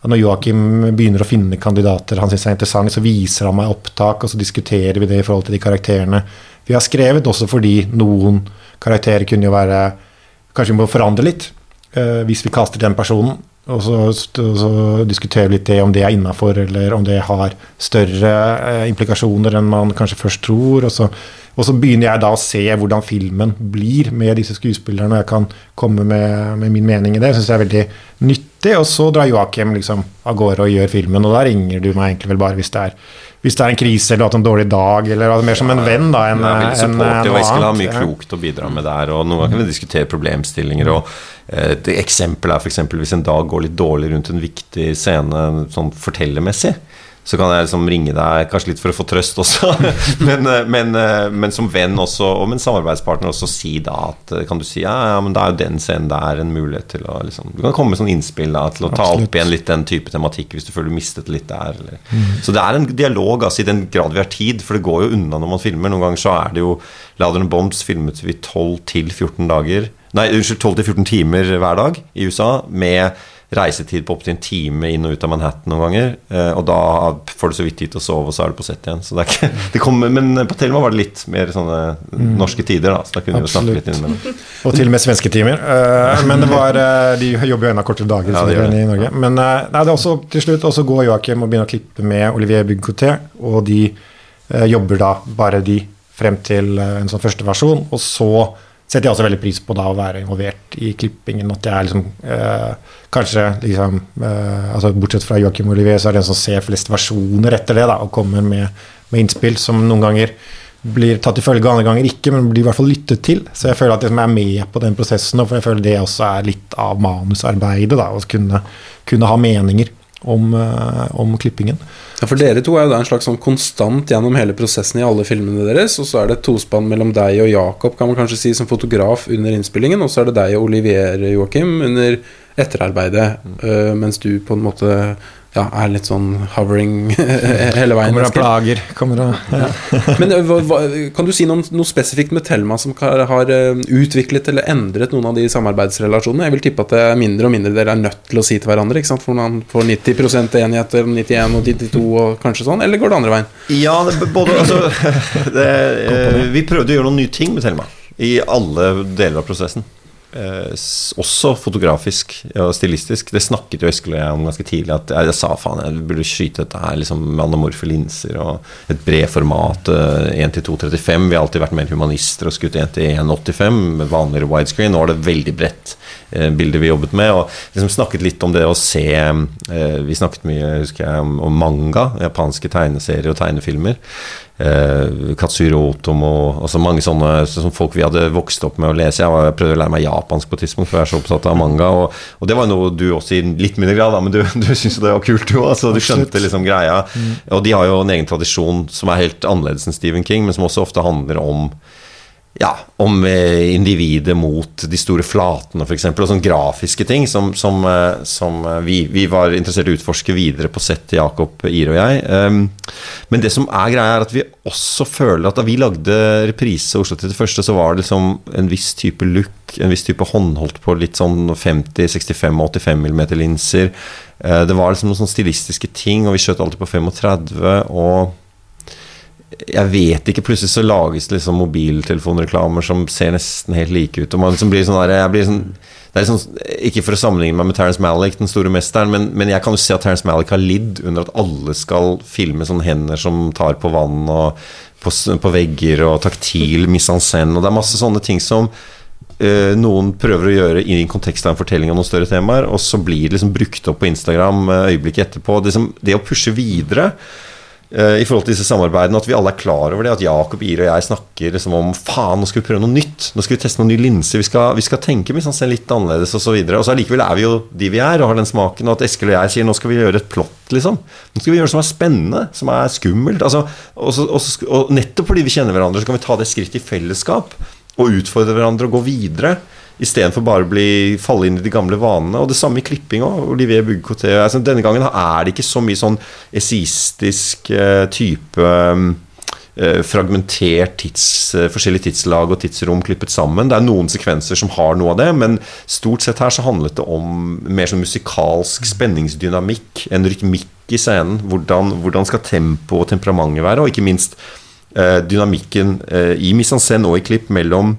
Når Joakim begynner å finne kandidater han syns er interessante, så viser han meg opptak, og så diskuterer vi det i forhold til de karakterene vi har skrevet, også fordi noen karakterer kunne jo være Kanskje vi må forandre litt eh, hvis vi kaster den personen. Og så, så diskuterer vi litt det om det er innafor, eller om det har større eh, implikasjoner enn man kanskje først tror. Og så, og så begynner jeg da å se hvordan filmen blir med disse skuespillerne, og jeg kan komme med, med min mening i det. Jeg syns det er veldig nyttig. Og så drar Joakim liksom av gårde og gjør filmen, og da ringer du meg egentlig vel bare hvis det er, hvis det er en krise eller hatt en dårlig dag, eller mer som en venn da enn en, en, en, enn supportive, Jeg skal ha mye klokt å bidra med der. Og noen ganger kan vi diskutere problemstillinger. Og eh, et eksempel er f.eks. hvis en dag går litt dårlig rundt en viktig scene sånn fortellermessig. Så kan jeg liksom ringe deg, kanskje litt for å få trøst også, men, eh, men, eh, men som venn også, og med en samarbeidspartner også, si da at eh, Kan du si ja, ja, men det er jo den scenen der en mulighet til å liksom Du kan komme med sånn innspill da, til å ta Absolutt. opp igjen litt den type tematikk hvis du føler du mistet litt der. Eller. Så det er en dialog, altså, i den grad vi har tid, for det går jo unna når man filmer. Noen ganger så er det jo Louder Bombs filmet vi 12 til 14 dager Nei, unnskyld, 12 til 14 timer hver dag i USA, med reisetid på opptil en time inn og ut av Manhattan noen ganger. Eh, og da får du så vidt tid til å sove, og så er du på sett igjen. Så det ikke, det kommer, men på Thelma var det litt mer sånne norske tider, da. Så da kunne vi snakke litt innimellom. Og til og med svenske timer. Eh, men det var eh, De jobber jo enda kortere dager Ja, det det. i Norge. Men nei, det er også, til slutt og så går Joakim og begynner å klippe med Olivier Bugcoté, og de jobber da bare de frem til en sånn første versjon. Og så setter jeg også veldig pris på da å være involvert i klippingen. At jeg er liksom eh, Kanskje liksom eh, altså Bortsett fra Joakim Olivier, så er det en som ser flest versjoner etter det, da, og kommer med, med innspill som noen ganger blir tatt i følge, andre ganger ikke, men blir i hvert fall lyttet til. Så jeg føler at jeg er med på den prosessen, og jeg føler det også er litt av manusarbeidet. da, Å kunne, kunne ha meninger om, eh, om klippingen. Ja, For dere to er jo da en slags sånn konstant gjennom hele prosessen i alle filmene deres. Og så er det et tospann mellom deg og Jakob, kan man kanskje si, som fotograf under innspillingen. Og så er det deg og Olivier Joakim under etterarbeidet, uh, mens du på en måte ja, er litt sånn hovering hele veien. Kommer av plager, kommer av ja. Men øh, hva, hva, kan du si noe, noe spesifikt med Thelma som har, har øh, utviklet eller endret noen av de samarbeidsrelasjonene? Jeg vil tippe at det er mindre og mindre dere er nødt til å si til hverandre. ikke sant? For man får 90 enigheter om 91 og 92 og kanskje sånn, eller går det andre veien? Ja, det, både, altså, det, eh, vi prøvde å gjøre noen nye ting med Thelma i alle deler av prosessen. Eh, også fotografisk og stilistisk. Det snakket jo Eskil og jeg om ganske tidlig. At jeg, jeg sa faen, jeg burde skyte dette her liksom, med anamorfe linser og et bred format. eh, 1 til 2,35. Vi har alltid vært mer humanister og skutt 1 til 1,85 med vanligere widescreen. Nå er det veldig bredt eh, bilde vi jobbet med. Og liksom snakket litt om det å se eh, Vi snakket mye husker jeg, om manga, japanske tegneserier og tegnefilmer. Eh, Katsuro Otomo altså mange sånne som folk vi hadde vokst opp med å lese. Jeg, var, jeg prøvde å lære meg japansk på et tidspunkt, for jeg er så opptatt av manga. Og, og det var noe du også i litt mindre grad, da, men du, du syntes det var kult, du òg. Så du skjønte liksom greia. Og de har jo en egen tradisjon som er helt annerledes enn Stephen King, men som også ofte handler om ja, om eh, individet mot de store flatene, f.eks. Og sånne grafiske ting som, som, eh, som eh, vi, vi var interessert i å utforske videre på sett, Jakob, Ire og jeg. Um, men det som er greia, er at vi også føler at da vi lagde reprise Oslo 31., så var det liksom en viss type look, en viss type håndholdt på litt sånn 50, 65 og 85 mm linser. Det var liksom noen sånne stilistiske ting, og vi skjøt alltid på 35. og jeg vet ikke, plutselig så lages det liksom mobiltelefonreklamer som ser nesten helt like ut. Og man liksom blir sånn der, jeg blir sånn, det er liksom, Ikke for å sammenligne meg med Terence Malick, den store mesteren, men, men jeg kan jo se at Terence Malick har lidd under at alle skal filme sånne hender som tar på vann og på, på vegger og taktil mise. Og det er masse sånne ting som øh, noen prøver å gjøre i en kontekst av en fortelling om noen større temaer, og så blir det liksom brukt opp på Instagram eh, øyeblikket etterpå. Det, som, det å pushe videre i forhold til disse samarbeidene, at vi alle er klar over det. At Jakob, Ire og jeg snakker liksom om faen, nå skal vi prøve noe nytt. Nå skal vi teste noen nye linser. Vi skal, vi skal tenke han ser litt annerledes osv. Og, så og så allikevel er vi jo de vi er og har den smaken. Og at Eskil og jeg sier nå skal vi gjøre et plott, liksom. Nå skal vi gjøre noe som er spennende, som er skummelt. Altså, og, så, og, så, og nettopp fordi vi kjenner hverandre, så kan vi ta det skrittet i fellesskap og utfordre hverandre og gå videre. Istedenfor bare å falle inn i de gamle vanene. Og det samme i klipping òg. Olivier Bugcoté. Altså, denne gangen er det ikke så mye sånn esistisk eh, type eh, fragmentert tids, eh, forskjellige tidslag og tidsrom klippet sammen. Det er noen sekvenser som har noe av det, men stort sett her så handlet det om mer sånn musikalsk spenningsdynamikk, en rytmikk i scenen. Hvordan, hvordan skal tempo og temperamentet være, og ikke minst eh, dynamikken eh, i mise en scène og i klipp mellom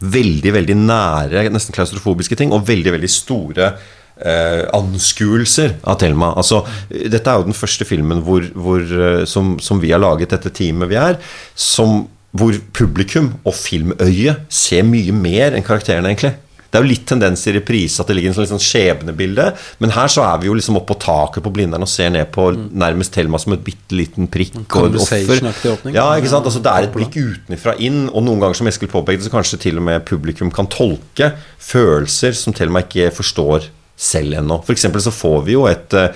veldig veldig nære, nesten klaustrofobiske ting, og veldig veldig store eh, anskuelser av Thelma. Altså, dette er jo den første filmen hvor, hvor, eh, som, som vi har laget, dette teamet vi er, som, hvor publikum og filmøyet ser mye mer enn karakterene, egentlig. Det er jo litt tendens i reprise at det ligger en sånn, sånn skjebnebilde, men her så er vi jo liksom oppe på taket på Blindern og ser ned på nærmest Thelma som et bitte liten prikk og et offer. Ja, ikke sant? Altså, det er et blikk utenfra inn, og noen ganger, som Eskil påpekte, så kanskje til og med publikum kan tolke følelser som Thelma ikke forstår selv ennå. For eksempel så får vi jo et eh,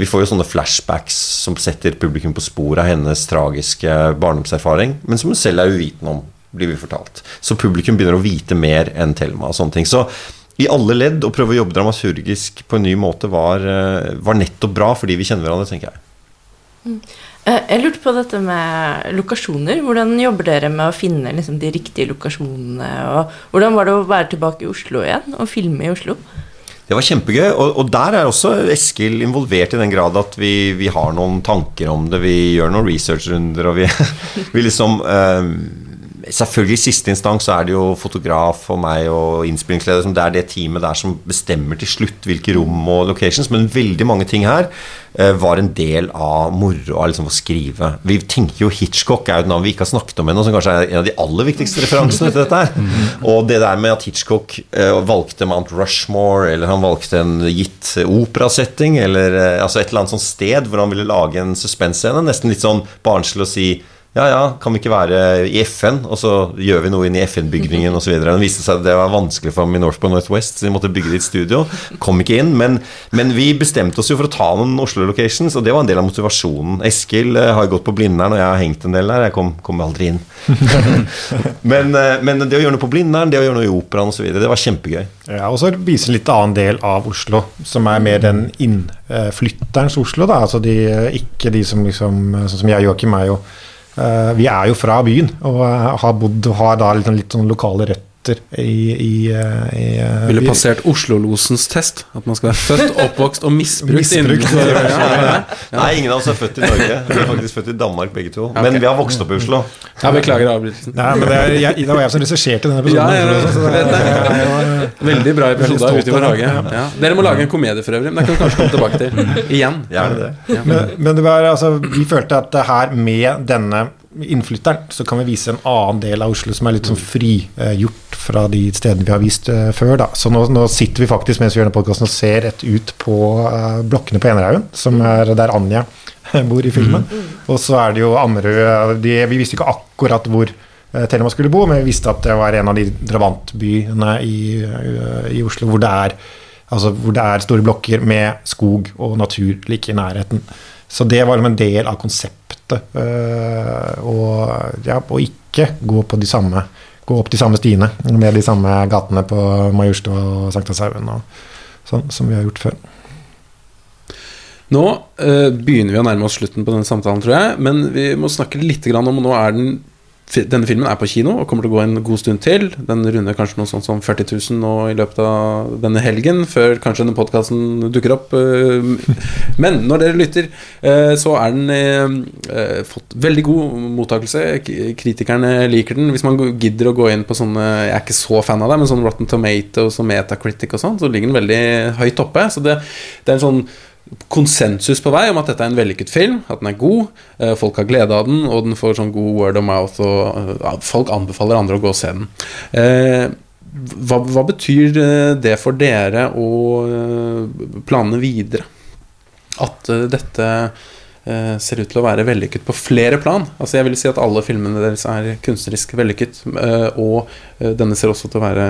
vi får jo sånne flashbacks som setter publikum på sporet av hennes tragiske barndomserfaring, men som hun selv er uvitende om, blir vi fortalt. Så publikum begynner å vite mer enn Thelma og sånne ting. Så i alle ledd å prøve å jobbe dramaturgisk på en ny måte var, eh, var nettopp bra fordi vi kjenner hverandre, tenker jeg. Eh, Jeg lurte på dette med lokasjoner. Hvordan jobber dere med å finne liksom, de riktige lokasjonene? Og hvordan var det å være tilbake i Oslo igjen og filme i Oslo? Det var kjempegøy, og, og der er også Eskil involvert i den grad at vi, vi har noen tanker om det. Vi gjør noen researchrunder, og vi, vi liksom eh, Selvfølgelig i siste instans så er det jo fotograf og meg og innspillingsleder det er det teamet der som bestemmer til slutt hvilke rom og locations, men veldig mange ting her eh, var en del av moroa liksom å skrive. Vi tenker jo Hitchcock er jo et navn vi ikke har snakket om ennå, som kanskje er en av de aller viktigste referansene til dette her. Og det der med at Hitchcock eh, valgte Mount Rushmore, eller han valgte en gitt operasetting, eller eh, altså et eller annet sånt sted hvor han ville lage en suspensescene, nesten litt sånn barnslig å si ja, ja, kan vi ikke være i FN, og så gjør vi noe inn i FN-bygningen osv. Det viste seg at det var vanskelig for ham i North by Northwest, så de måtte bygge ditt studio. Kom ikke inn, men, men vi bestemte oss jo for å ta noen Oslo-locations, og det var en del av motivasjonen. Eskil eh, har gått på Blindern, og jeg har hengt en del der. Jeg kom, kom aldri inn. men, eh, men det å gjøre noe på Blindern, det å gjøre noe i Operaen osv., det var kjempegøy. Ja, og så vise en litt annen del av Oslo, som er mer den innflytterens Oslo. Da. Altså de, ikke de som liksom Sånn som jeg Joakim er jo eh, Vi er jo fra byen og eh, har bodd og har da litt, litt sånn lokale røtter i, i, eh, i eh, Ville passert Oslo-losens test. At man skal være født, oppvokst og misbrukt. Misbrukt. Ja, ja, ja. Nei, ingen av oss er født i Norge. Vi er faktisk født i Danmark begge to. Men vi har vokst opp i Oslo. Ja, beklager avbrytelsen. Nei, men det, er, jeg, det var jeg som regisserte denne episoden. Veldig bra episode av stolt i vår hage. Ja. Dere må lage en komedie for øvrig, men det kan vi kanskje komme tilbake til. Igjen. Gjerne det. Men, men det var, altså, vi følte at det her med denne innflytteren, så kan vi vise en annen del av Oslo som er litt sånn frigjort fra de stedene vi har vist eh, før. Da. Så nå, nå sitter vi faktisk mens vi gjør denne podkasten og ser rett ut på eh, blokkene på Enerhaugen, som er der Anja bor i filmen. Og så er det jo Ammerud de, Vi visste ikke akkurat hvor eh, Thelma skulle bo, men vi visste at det var en av de drabantbyene i, eh, i Oslo hvor det er Altså hvor det er store blokker med skog og natur like i nærheten. Så det var liksom en del av konseptet. å og, ja, ikke gå samme Gå opp de samme stiene med de samme gatene på Majorstua og Sankthanshaugen sånn som vi har gjort før. Nå eh, begynner vi å nærme oss slutten på den samtalen, tror jeg. Men vi må snakke litt om Nå er den denne filmen er på kino og kommer til å gå en god stund til. Den runder kanskje noe sånt som 40 000 nå i løpet av denne helgen, før kanskje denne podkasten dukker opp. eh, Men når dere lytter, eh, så er den eh, fått veldig god mottakelse. Kritikerne liker den. Hvis man gidder å gå inn på sånne Jeg er ikke så fan av det, men sånn Rotten Tomatoes og Metacritic og sånn, så ligger den veldig høyt oppe. Så det, det er en sånn konsensus på vei om at dette er en vellykket film, at den er god, eh, folk har glede av den, og den får sånn god word of mouth, og eh, folk anbefaler andre å gå og se den. Eh, hva, hva betyr det for dere og planene videre? At dette ser ut til å være vellykket på flere plan. Altså Jeg vil si at alle filmene deres er kunstnerisk vellykket, og denne ser også til å være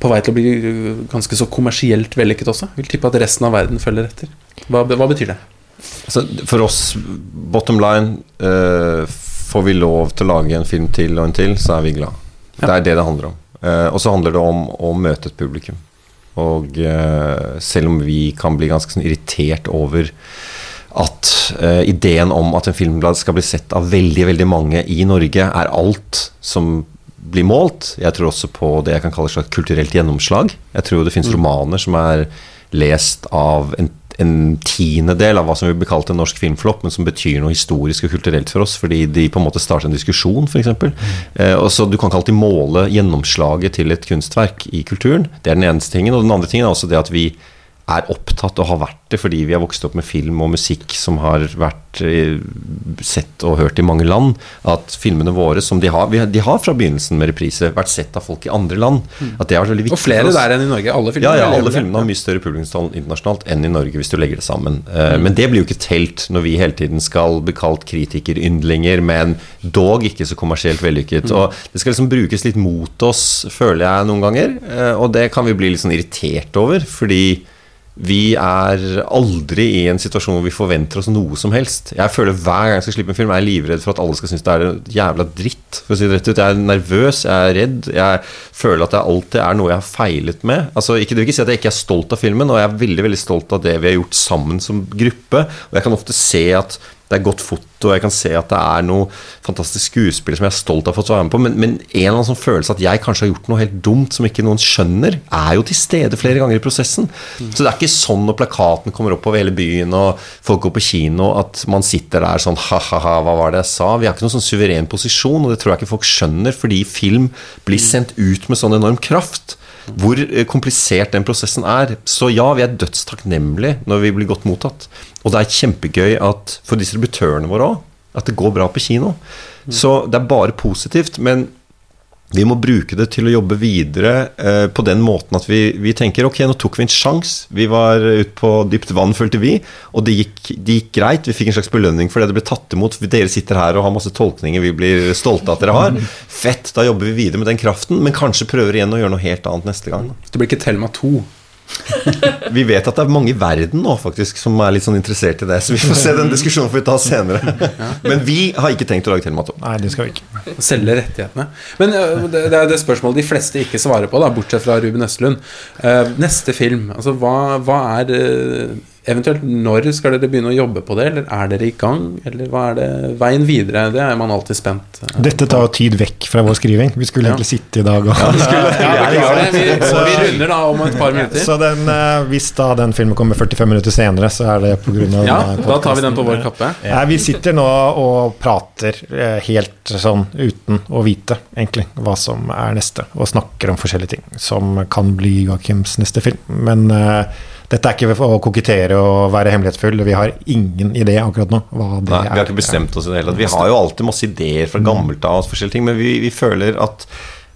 på vei til å bli eh, ganske så kommersielt vellykket også. Jeg vil tippe at resten av verden følger etter. Hva, hva betyr det? Altså, for oss, bottom line uh, Får vi lov til å lage en film til og en til, så er vi glad. Ja. Det er det det handler om. Uh, og så handler det om å møte et publikum. Og uh, selv om vi kan bli ganske sånn irritert over at eh, ideen om at en filmblad skal bli sett av veldig, veldig mange i Norge, er alt som blir målt. Jeg tror også på det jeg kan kalle et slags kulturelt gjennomslag. Jeg tror det finnes romaner som er lest av en, en tiendedel av hva som vil bli kalt en norsk filmflopp, men som betyr noe historisk og kulturelt for oss, fordi de på en måte starter en diskusjon, f.eks. Eh, og så Du kan ikke alltid måle gjennomslaget til et kunstverk i kulturen. Det er den eneste tingen. Og den andre tingen er også det at vi er opptatt og har vært det fordi vi har vokst opp med film og musikk som har vært eh, sett og hørt i mange land, at filmene våre, som de har De har fra begynnelsen med reprise vært sett av folk i andre land. At det har vært veldig viktig Og flere der enn i Norge. Alle filmene. Ja, ja, alle filmene har mye større publikumstall internasjonalt enn i Norge, hvis du legger det sammen. Eh, Men det blir jo ikke telt når vi hele tiden skal bli kalt kritikeryndlinger, men dog ikke så kommersielt vellykket. Og det skal liksom brukes litt mot oss, føler jeg noen ganger, eh, og det kan vi bli litt sånn irritert over, fordi vi er aldri i en situasjon hvor vi forventer oss noe som helst. Jeg føler Hver gang jeg skal slippe en film, er jeg livredd for at alle skal synes det er jævla dritt. For å si det rett ut Jeg er nervøs, jeg er redd. Jeg føler at det alltid er noe jeg har feilet med. Altså, ikke, det vil ikke si at jeg ikke er stolt av filmen, og jeg er veldig veldig stolt av det vi har gjort sammen som gruppe. Og jeg kan ofte se at det er godt foto, og jeg kan se at det er noe fantastisk skuespill som jeg er stolt av å få være med på, men, men en eller annen sånn følelse at jeg kanskje har gjort noe helt dumt som ikke noen skjønner, er jo til stede flere ganger i prosessen. Så det er ikke sånn når plakaten kommer opp over hele byen og folk går på kino, at man sitter der sånn ha-ha-ha, hva var det jeg sa? Vi har ikke noen sånn suveren posisjon, og det tror jeg ikke folk skjønner, fordi film blir sendt ut med sånn enorm kraft hvor eh, komplisert den prosessen er. Så ja, vi er dødstakknemlige når vi blir godt mottatt. Og det er kjempegøy at for distributørene våre òg, at det går bra på kino. Så det er bare positivt. Men vi må bruke det til å jobbe videre eh, på den måten at vi, vi tenker ok, nå tok vi en sjanse. Vi var ute på dypt vann, følte vi, og det gikk, det gikk greit. Vi fikk en slags belønning for det det ble tatt imot. Dere sitter her og har masse tolkninger vi blir stolte av at dere har. Fett, da jobber vi videre med den kraften, men kanskje prøver igjen å gjøre noe helt annet neste gang. Det blir ikke Thelma 2. Vi vet at det er mange i verden nå faktisk som er litt sånn interessert i det, så vi får se den diskusjonen får vi ta senere. Men vi har ikke tenkt å lage Thelma 2. Nei, det skal vi ikke. Selge rettighetene. Men øh, det det er det spørsmålet de fleste ikke svarer på, da, bortsett fra Ruben Østlund. Eh, neste film, altså hva, hva er øh, Eventuelt når skal dere begynne å jobbe på det, eller er dere i gang? Eller hva er det veien videre? Det er man alltid spent på. Dette tar jo tid vekk fra vår skriving. Vi skulle Ja. egentlig sitte i dag og Ja, skulle, det. Vi, vi runder da om et par minutter. Så den, eh, hvis da den filmen kommer 45 minutter senere, så er det pga. Ja, da tar vi den på vår kappe. Nei, vi sitter nå og prater eh, helt sånn uten å vite, egentlig, hva som er neste, og snakker om forskjellige ting som kan bli Joakims neste film. Men eh, dette er ikke for å kokettere og være hemmelighetsfull. Vi har ingen idé akkurat nå Nei, er. vi har ikke bestemt oss i det hele tatt. Vi har jo alltid masse ideer fra gammelt av, forskjellige ting, men vi, vi føler at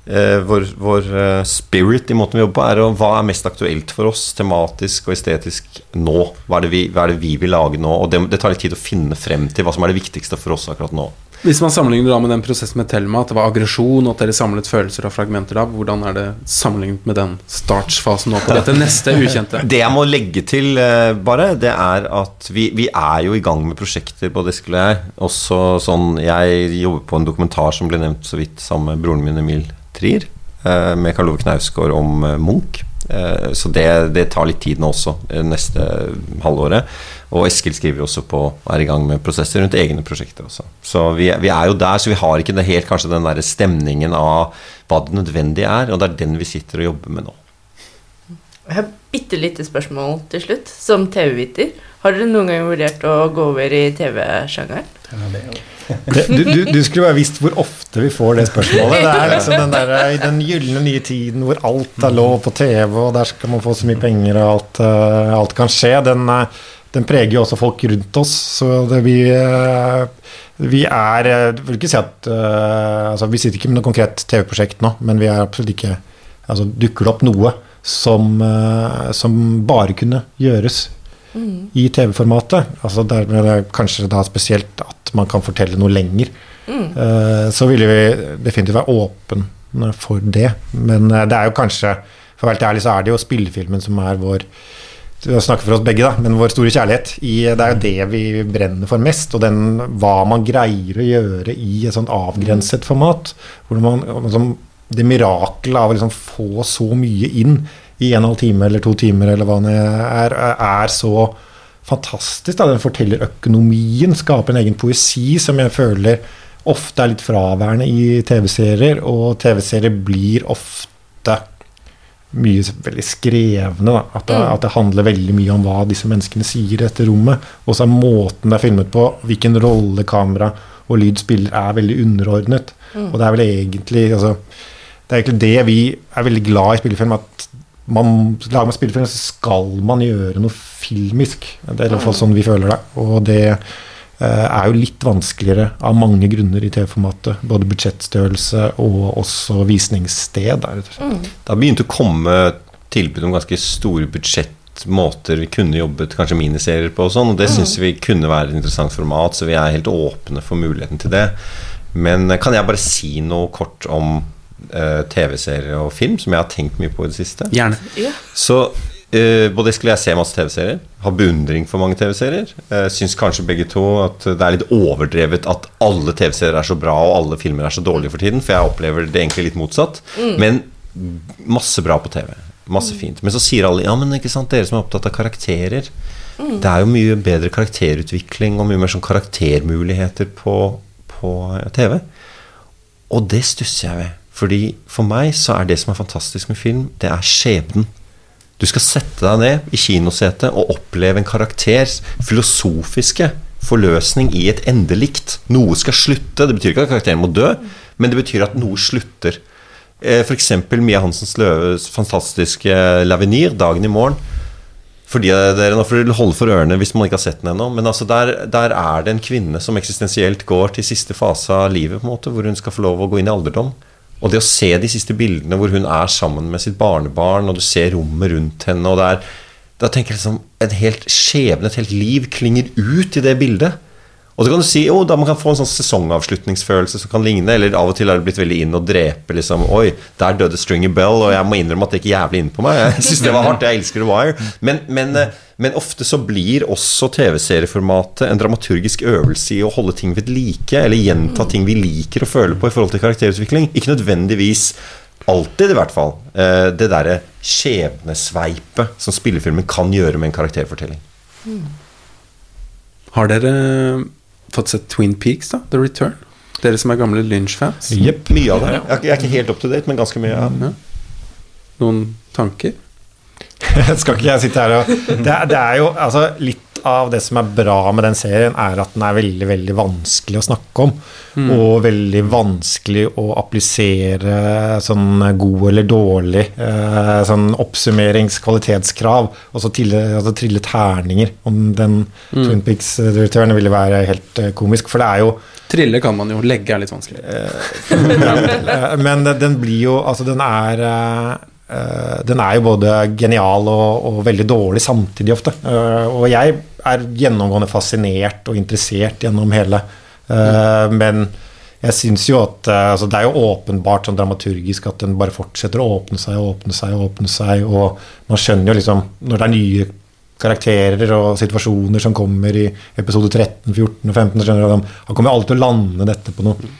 eh, vår, vår eh, spirit i måten vi jobber på, er å, hva er mest aktuelt for oss tematisk og estetisk nå? Hva er det vi, hva er det vi vil lage nå? Og det, det tar litt tid å finne frem til hva som er det viktigste for oss akkurat nå. Hvis man sammenligner da med den prosessen med Thelma, at det var aggresjon, og at dere samlet følelser og fragmenter av, hvordan er det sammenlignet med den startsfasen nå på dette neste ukjente? Det jeg må legge til, eh, bare, det er at vi, vi er jo i gang med prosjekter, både Eskil og jeg. Også sånn Jeg jobber på en dokumentar som ble nevnt så vidt sammen med broren min Emil Trier, eh, med Karl Ove Knausgård om eh, Munch. Eh, Så det, det tar litt tid nå også, eh, neste halvåret. Og Eskil skriver også på er i gang med prosesser rundt egne prosjekter også. Så vi, vi er jo der, så vi har ikke helt kanskje den der stemningen av hva det nødvendige er, og det er den vi sitter og jobber med nå. Jeg har bitte lite spørsmål til slutt. Som TV-viter, har dere noen gang vurdert å gå over i TV-sjangeren? Det, du, du, du skulle bare visst hvor ofte vi får det spørsmålet. Det er liksom den der, I den gylne nye tiden hvor alt er lov på TV, og der skal man få så mye penger, og alt, eh, alt kan skje. Den, eh, den preger jo også folk rundt oss. Så det, vi, eh, vi er Jeg vil ikke si at altså, Vi sitter ikke med noe konkret TV-prosjekt nå, men vi er absolutt ikke altså, Dukker det opp noe som, som bare kunne gjøres i TV-formatet. Altså dermed er kanskje da spesielt at man kan fortelle noe lenger. Eh, så ville vi definitivt være åpne for det. Men uh, det er jo kanskje, for å være helt ærlig, så er det jo spillefilmen som er vår jeg snakker for oss begge, da, men vår store kjærlighet. I, det er jo det vi brenner for mest. Og den, hva man greier å gjøre i et sånt avgrenset format. Hvor man, liksom, det mirakelet av å liksom få så mye inn i en og en halv time eller to timer, eller hva det er, er så fantastisk. Da. Den forteller økonomien, skaper en egen poesi som jeg føler ofte er litt fraværende i TV-serier. Og TV-serier blir ofte mye veldig skrevne. Da. At, det, at det handler veldig mye om hva disse menneskene sier i dette rommet. Og så er måten det er filmet på, hvilken rolle kamera og lyd spiller, er veldig underordnet. Og det er vel egentlig altså, Det er egentlig det vi er veldig glad i spillefilm, at man lager man spillefilm, så skal man gjøre noe filmisk. Det er i hvert fall sånn vi føler det. Og det eh, er jo litt vanskeligere av mange grunner i TV-formatet. Både budsjettstørrelse og også visningssted. Der. Det har begynt å komme tilbud om ganske store budsjettmåter vi kunne jobbet kanskje miniserier på og sånn, og det syns vi kunne være et interessant format, så vi er helt åpne for muligheten til det. Men eh, kan jeg bare si noe kort om TV-serier og film, som jeg har tenkt mye på i det siste? Gjerne. Så uh, både Eskil og jeg ser masse TV-serier. Har beundring for mange TV-serier. Uh, syns kanskje begge to at det er litt overdrevet at alle TV-serier er så bra og alle filmer er så dårlige for tiden, for jeg opplever det egentlig litt motsatt. Men masse bra på TV. Masse fint. Men så sier alle ja, men ikke sant, dere som er opptatt av karakterer. Det er jo mye bedre karakterutvikling og mye mer sånn karaktermuligheter på, på eh, TV. Og det stusser jeg ved. Fordi For meg så er det som er fantastisk med film, det er skjebnen. Du skal sette deg ned i kinosetet og oppleve en karakters filosofiske forløsning i et endelikt. Noe skal slutte. Det betyr ikke at karakteren må dø, men det betyr at noe slutter. F.eks. For eksempel Mia Hansens Løves fantastiske Lavenir, 'Dagen i morgen'. Fordi dere nå får dere holde for ørene hvis man ikke har sett den ennå. Men altså der, der er det en kvinne som eksistensielt går til siste fase av livet, på en måte, hvor hun skal få lov å gå inn i alderdom. Og det å se de siste bildene hvor hun er sammen med sitt barnebarn, og du ser rommet rundt henne, og det er Da tenker jeg liksom En helt skjebne, et helt liv, klinger ut i det bildet. Og så kan du si jo, da man kan få en sånn sesongavslutningsfølelse som kan ligne, eller av og til har det blitt veldig inn å drepe liksom Oi, der døde Stringer Bell, og jeg må innrømme at det gikk jævlig inn på meg. Jeg syns det var hardt. Jeg elsker The Wire. Men, men, eh, men ofte så blir også TV-serieformatet en dramaturgisk øvelse i å holde ting ved like, eller gjenta ting vi liker å føle på i forhold til karakterutvikling. Ikke nødvendigvis alltid, i hvert fall. eh, Det derre skjebnesveipet som spillefilmen kan gjøre med en karakterfortelling. Har dere fått sett Twin Peaks, da? The Return? Dere som er gamle Lynch-fans? Jepp. Mye av det. Jeg er ikke- helt up to date, men ganske mye. Ja. Noen tanker? Skal ikke jeg sitte her og det, det er jo altså litt av det som er bra med den serien, er at den er veldig veldig vanskelig å snakke om. Og veldig vanskelig å applisere sånn god eller dårlig eh, sånn oppsummeringskvalitetskrav. Og så trille, altså trille terninger om den Twin Peaks-direktøren ville være helt eh, komisk. For det er jo Trille kan man jo. Legge er litt vanskelig. Eh, Men den blir jo Altså, den er eh, eh, Den er jo både genial og, og veldig dårlig samtidig ofte. Eh, Og jeg er gjennomgående fascinert og interessert gjennom hele. Mm. Men jeg syns jo at eh, altså Det er jo åpenbart sånn dramaturgisk at den bare fortsetter å åpne seg og åpne seg og åpne seg. Og man skjønner jo liksom Når det er nye karakterer og situasjoner som kommer i episode 13, 14 og 15, så skjønner du at han kommer alltid til å lande dette på noe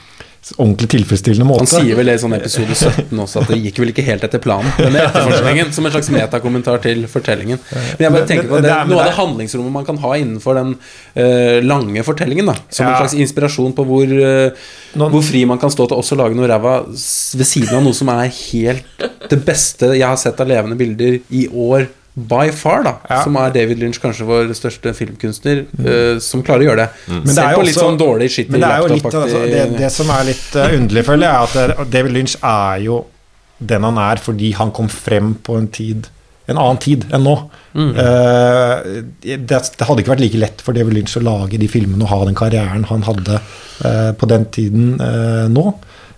ordentlig tilfredsstillende måte. Han sier vel det i sånn episode 17 også, at det gikk vel ikke helt etter planen. Denne etterforskningen, Som en slags metakommentar til fortellingen. Men jeg bare tenker på det, noe av det handlingsrommet man kan ha innenfor den uh, lange fortellingen. da Som en slags inspirasjon på hvor, uh, hvor fri man kan stå til også å lage noe ræva ved siden av noe som er helt det beste jeg har sett av levende bilder i år. By far, da. Ja. Som er David Lynch, kanskje vår største filmkunstner, eh, som klarer å gjøre det. Men det er Selv jo på litt sånn dårlig, skitt Men det er jo litt, altså, det, det som er litt uh, underlig, føler jeg, er at David Lynch er jo den han er fordi han kom frem på en tid en annen tid enn nå. Eh, det, det hadde ikke vært like lett for David Lynch å lage de filmene og ha den karrieren han hadde på den tiden eh, nå.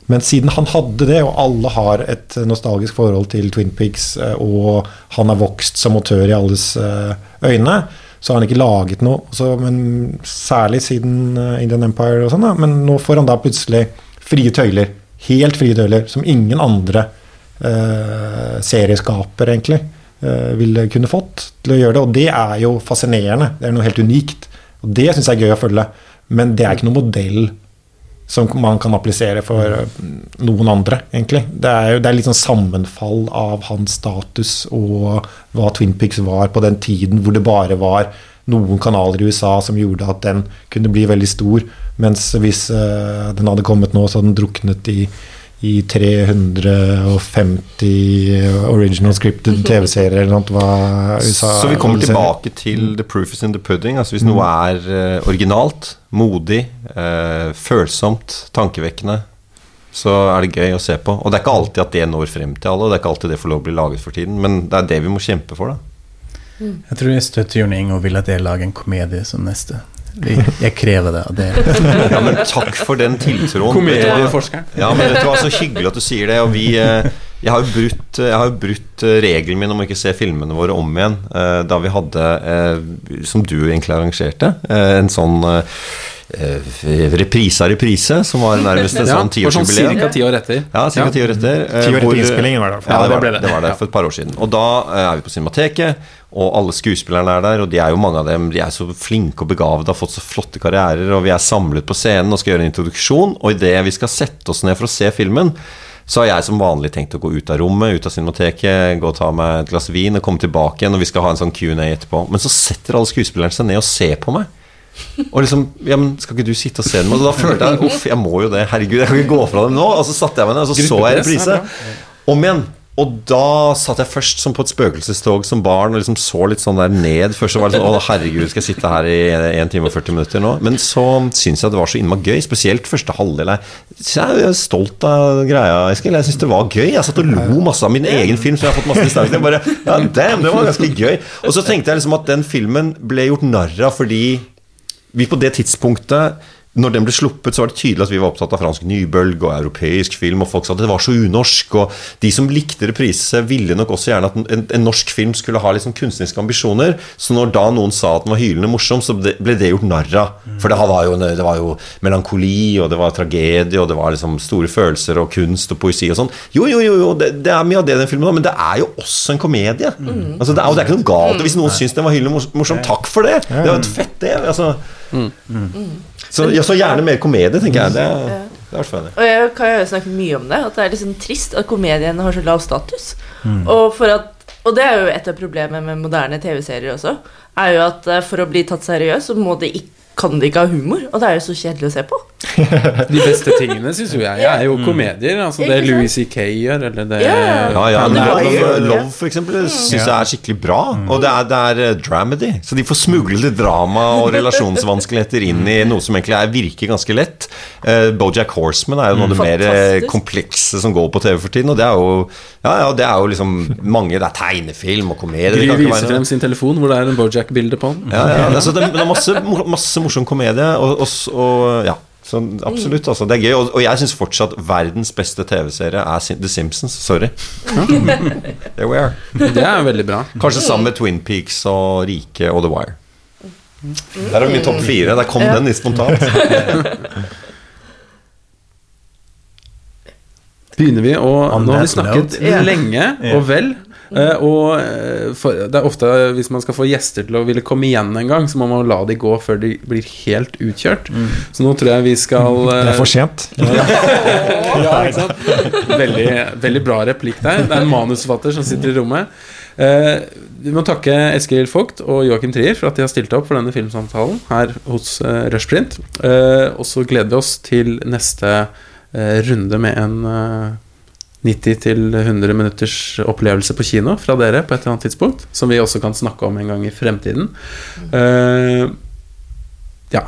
Men siden han hadde det, og alle har et nostalgisk forhold til Twin Peaks, eh, og han har vokst som autør i alles eh, øyne, så har han ikke laget noe. Så, men særlig siden eh, Indian Empire og sånn. Men nå får han da plutselig frie tøyler. Helt frie tøyler, som ingen andre eh, serieskapere, egentlig, eh, ville kunne fått til å gjøre det. Og det er jo fascinerende. Det er noe helt unikt. Og det syns jeg er gøy å følge. Men det er ikke noen modell som man kan applisere for eh, noen andre, egentlig. Det er jo det er litt sånn sammenfall av hans status og hva Twin Peaks var på den tiden, hvor det bare var noen kanaler i USA som gjorde at den kunne bli veldig stor. Mens hvis uh, den hadde kommet nå, så hadde den druknet i, i 350 original scripted TV-serier eller noe. sånt. Så vi kommer tilbake til the proof is in the pudding. Altså Hvis noe er eh, originalt, modig, eh, følsomt, tankevekkende, så er det gøy å se på. Og det er ikke alltid at det når frem til alle, og det er ikke alltid det får lov å bli laget for tiden, men det er det vi må kjempe for, da. Jeg tror jeg støtter Jon Inge og vil at jeg lager en komedie som neste. Jeg, krever det det. Ja, men takk for den tiltroen. Komedieforskeren. Ja, men vet du hva, så hyggelig at du sier det. Og vi eh, Jeg har jo brutt, har jo brutt eh, regelen min om å ikke se filmene våre om igjen. eh, Da vi hadde, eh, som du egentlig arrangerte, eh, en sånn eh, reprise av reprise, som var nærmest en sånn tiårsjubileum. Ja, ca. ti år etter. Ja, ca. ti år etter. eh, Ti år etter innspillingen var det. Ja, det var det, det. var det for et par år siden. Og da eh, er vi på Cinemateket, og alle skuespillerne er der, og de er jo mange av dem De er så flinke og begavede, har fått så flotte karrierer, og vi er samlet på scenen og skal gjøre en introduksjon, og idet vi skal sette oss ned for å se filmen, så har jeg som vanlig tenkt å gå ut av rommet, ut av Cinemateket, gå og ta meg et glass vin og komme tilbake igjen, og vi skal ha en sånn Q&A etterpå. Men så setter alle skuespillerne seg ned og ser på meg. Og liksom, ja, men Skal ikke du sitte og se den? Og da følte jeg uff, jeg må jo det. Herregud, jeg kan ikke gå fra dem nå. Og så satte jeg meg ned, og så så jeg reprise. Om igjen. Og da satt jeg først som på et spøkelsestog som barn og liksom så litt sånn der ned. Først så var det sånn Å, herregud, skal jeg sitte her i 1 time og 40 minutter nå? Men så syns jeg det var så innmari gøy, spesielt første halvdel. Jeg er stolt av greia, Eskil. Jeg syns det var gøy. Jeg satt og lo masse av min egen film, så jeg har fått masse distanse Jeg Bare, ja, damn, det var ganske gøy. Og så tenkte jeg liksom at den filmen ble gjort narr av fordi vi på det tidspunktet når den ble sluppet, så var det tydelig at vi var opptatt av fransk nybølg og europeisk film, og folk sa at det var så unorsk. Og de som likte reprise, ville nok også gjerne at en, en norsk film skulle ha liksom kunstneriske ambisjoner. Så når da noen sa at den var hylende morsom, så ble, det gjort narr av. For det var, jo, det var jo melankoli, og det var tragedie, og det var liksom store følelser og kunst og poesi og sånn. Jo, jo, jo, jo det, det er mye av det i den filmen, men det er jo også en komedie. Altså, det, er, og det er ikke noe galt hvis noen syns den var hylende morsom. Takk for det! Det var et fett, det. Altså. Så, ja, så gjerne mer komedie, tenker jeg. Det, det er Og jeg kan jo snakke mye om det, at det er liksom trist at komediene har så lav status. Og, for at, og det er jo et av problemene med moderne TV-serier også. Er jo at eh, for å bli tatt seriøst, så må det ikke, kan de ikke ha humor. Og det er jo så kjedelig å se på. De beste tingene syns jo jeg er jo komedier. Altså det Louis C.K. gjør, eller det Ja. Ja, Love, Love for eksempel syns jeg er skikkelig bra. Og det er, det er eh, dramedy. Så de får smuglet drama og relasjonsvanskeligheter inn i noe som egentlig er, virker ganske lett. Uh, Bojack Horseman er jo noe av det mer eh, komplekse som går på TV for tiden. Og det er jo, ja, ja, det er jo liksom mange Det er tegnefilm og komedie. det Gry viser frem sin telefon hvor det er en Bojack-bilde på den. Ja, ja, altså, det, det er masse, masse morsom komedie, og, og, og ja. Så absolutt, altså. Det er gøy. Og, og jeg syns fortsatt verdens beste TV-serie er Sim- The Simpsons. Sorry. There we are. Det er veldig bra. Kanskje sammen med Twin Peaks og Rike og The Wire. Der er min topp fire. Der kom den litt spontant. Begynner vi å Nå har vi snakket lenge og vel. Eh, Og eh, for, det er ofte hvis man skal få gjester til å ville komme igjen en gang, så må man la de gå før de blir helt utkjørt. Så nå tror jeg vi skal Det eh, er for sent. ja, ikke sant? Veldig, veldig bra replikk der. Det er en manusforfatter som sitter i rommet. Eh, vi må takke Eskil Vogt og Joakim Trier for at de har stilt opp for denne filmsamtalen her hos eh, Rushprint. Eh, og så gleder vi oss til neste eh, runde med en eh, 90-100 minutters opplevelse på kino fra dere på et eller annet tidspunkt. Som vi også kan snakke om en gang i fremtiden. Uh, ja.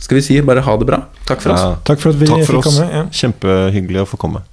Skal vi si bare ha det bra? Takk for oss. Ja. Takk for at vi Takk for fikk oss. komme. Ja. Kjempehyggelig å få komme.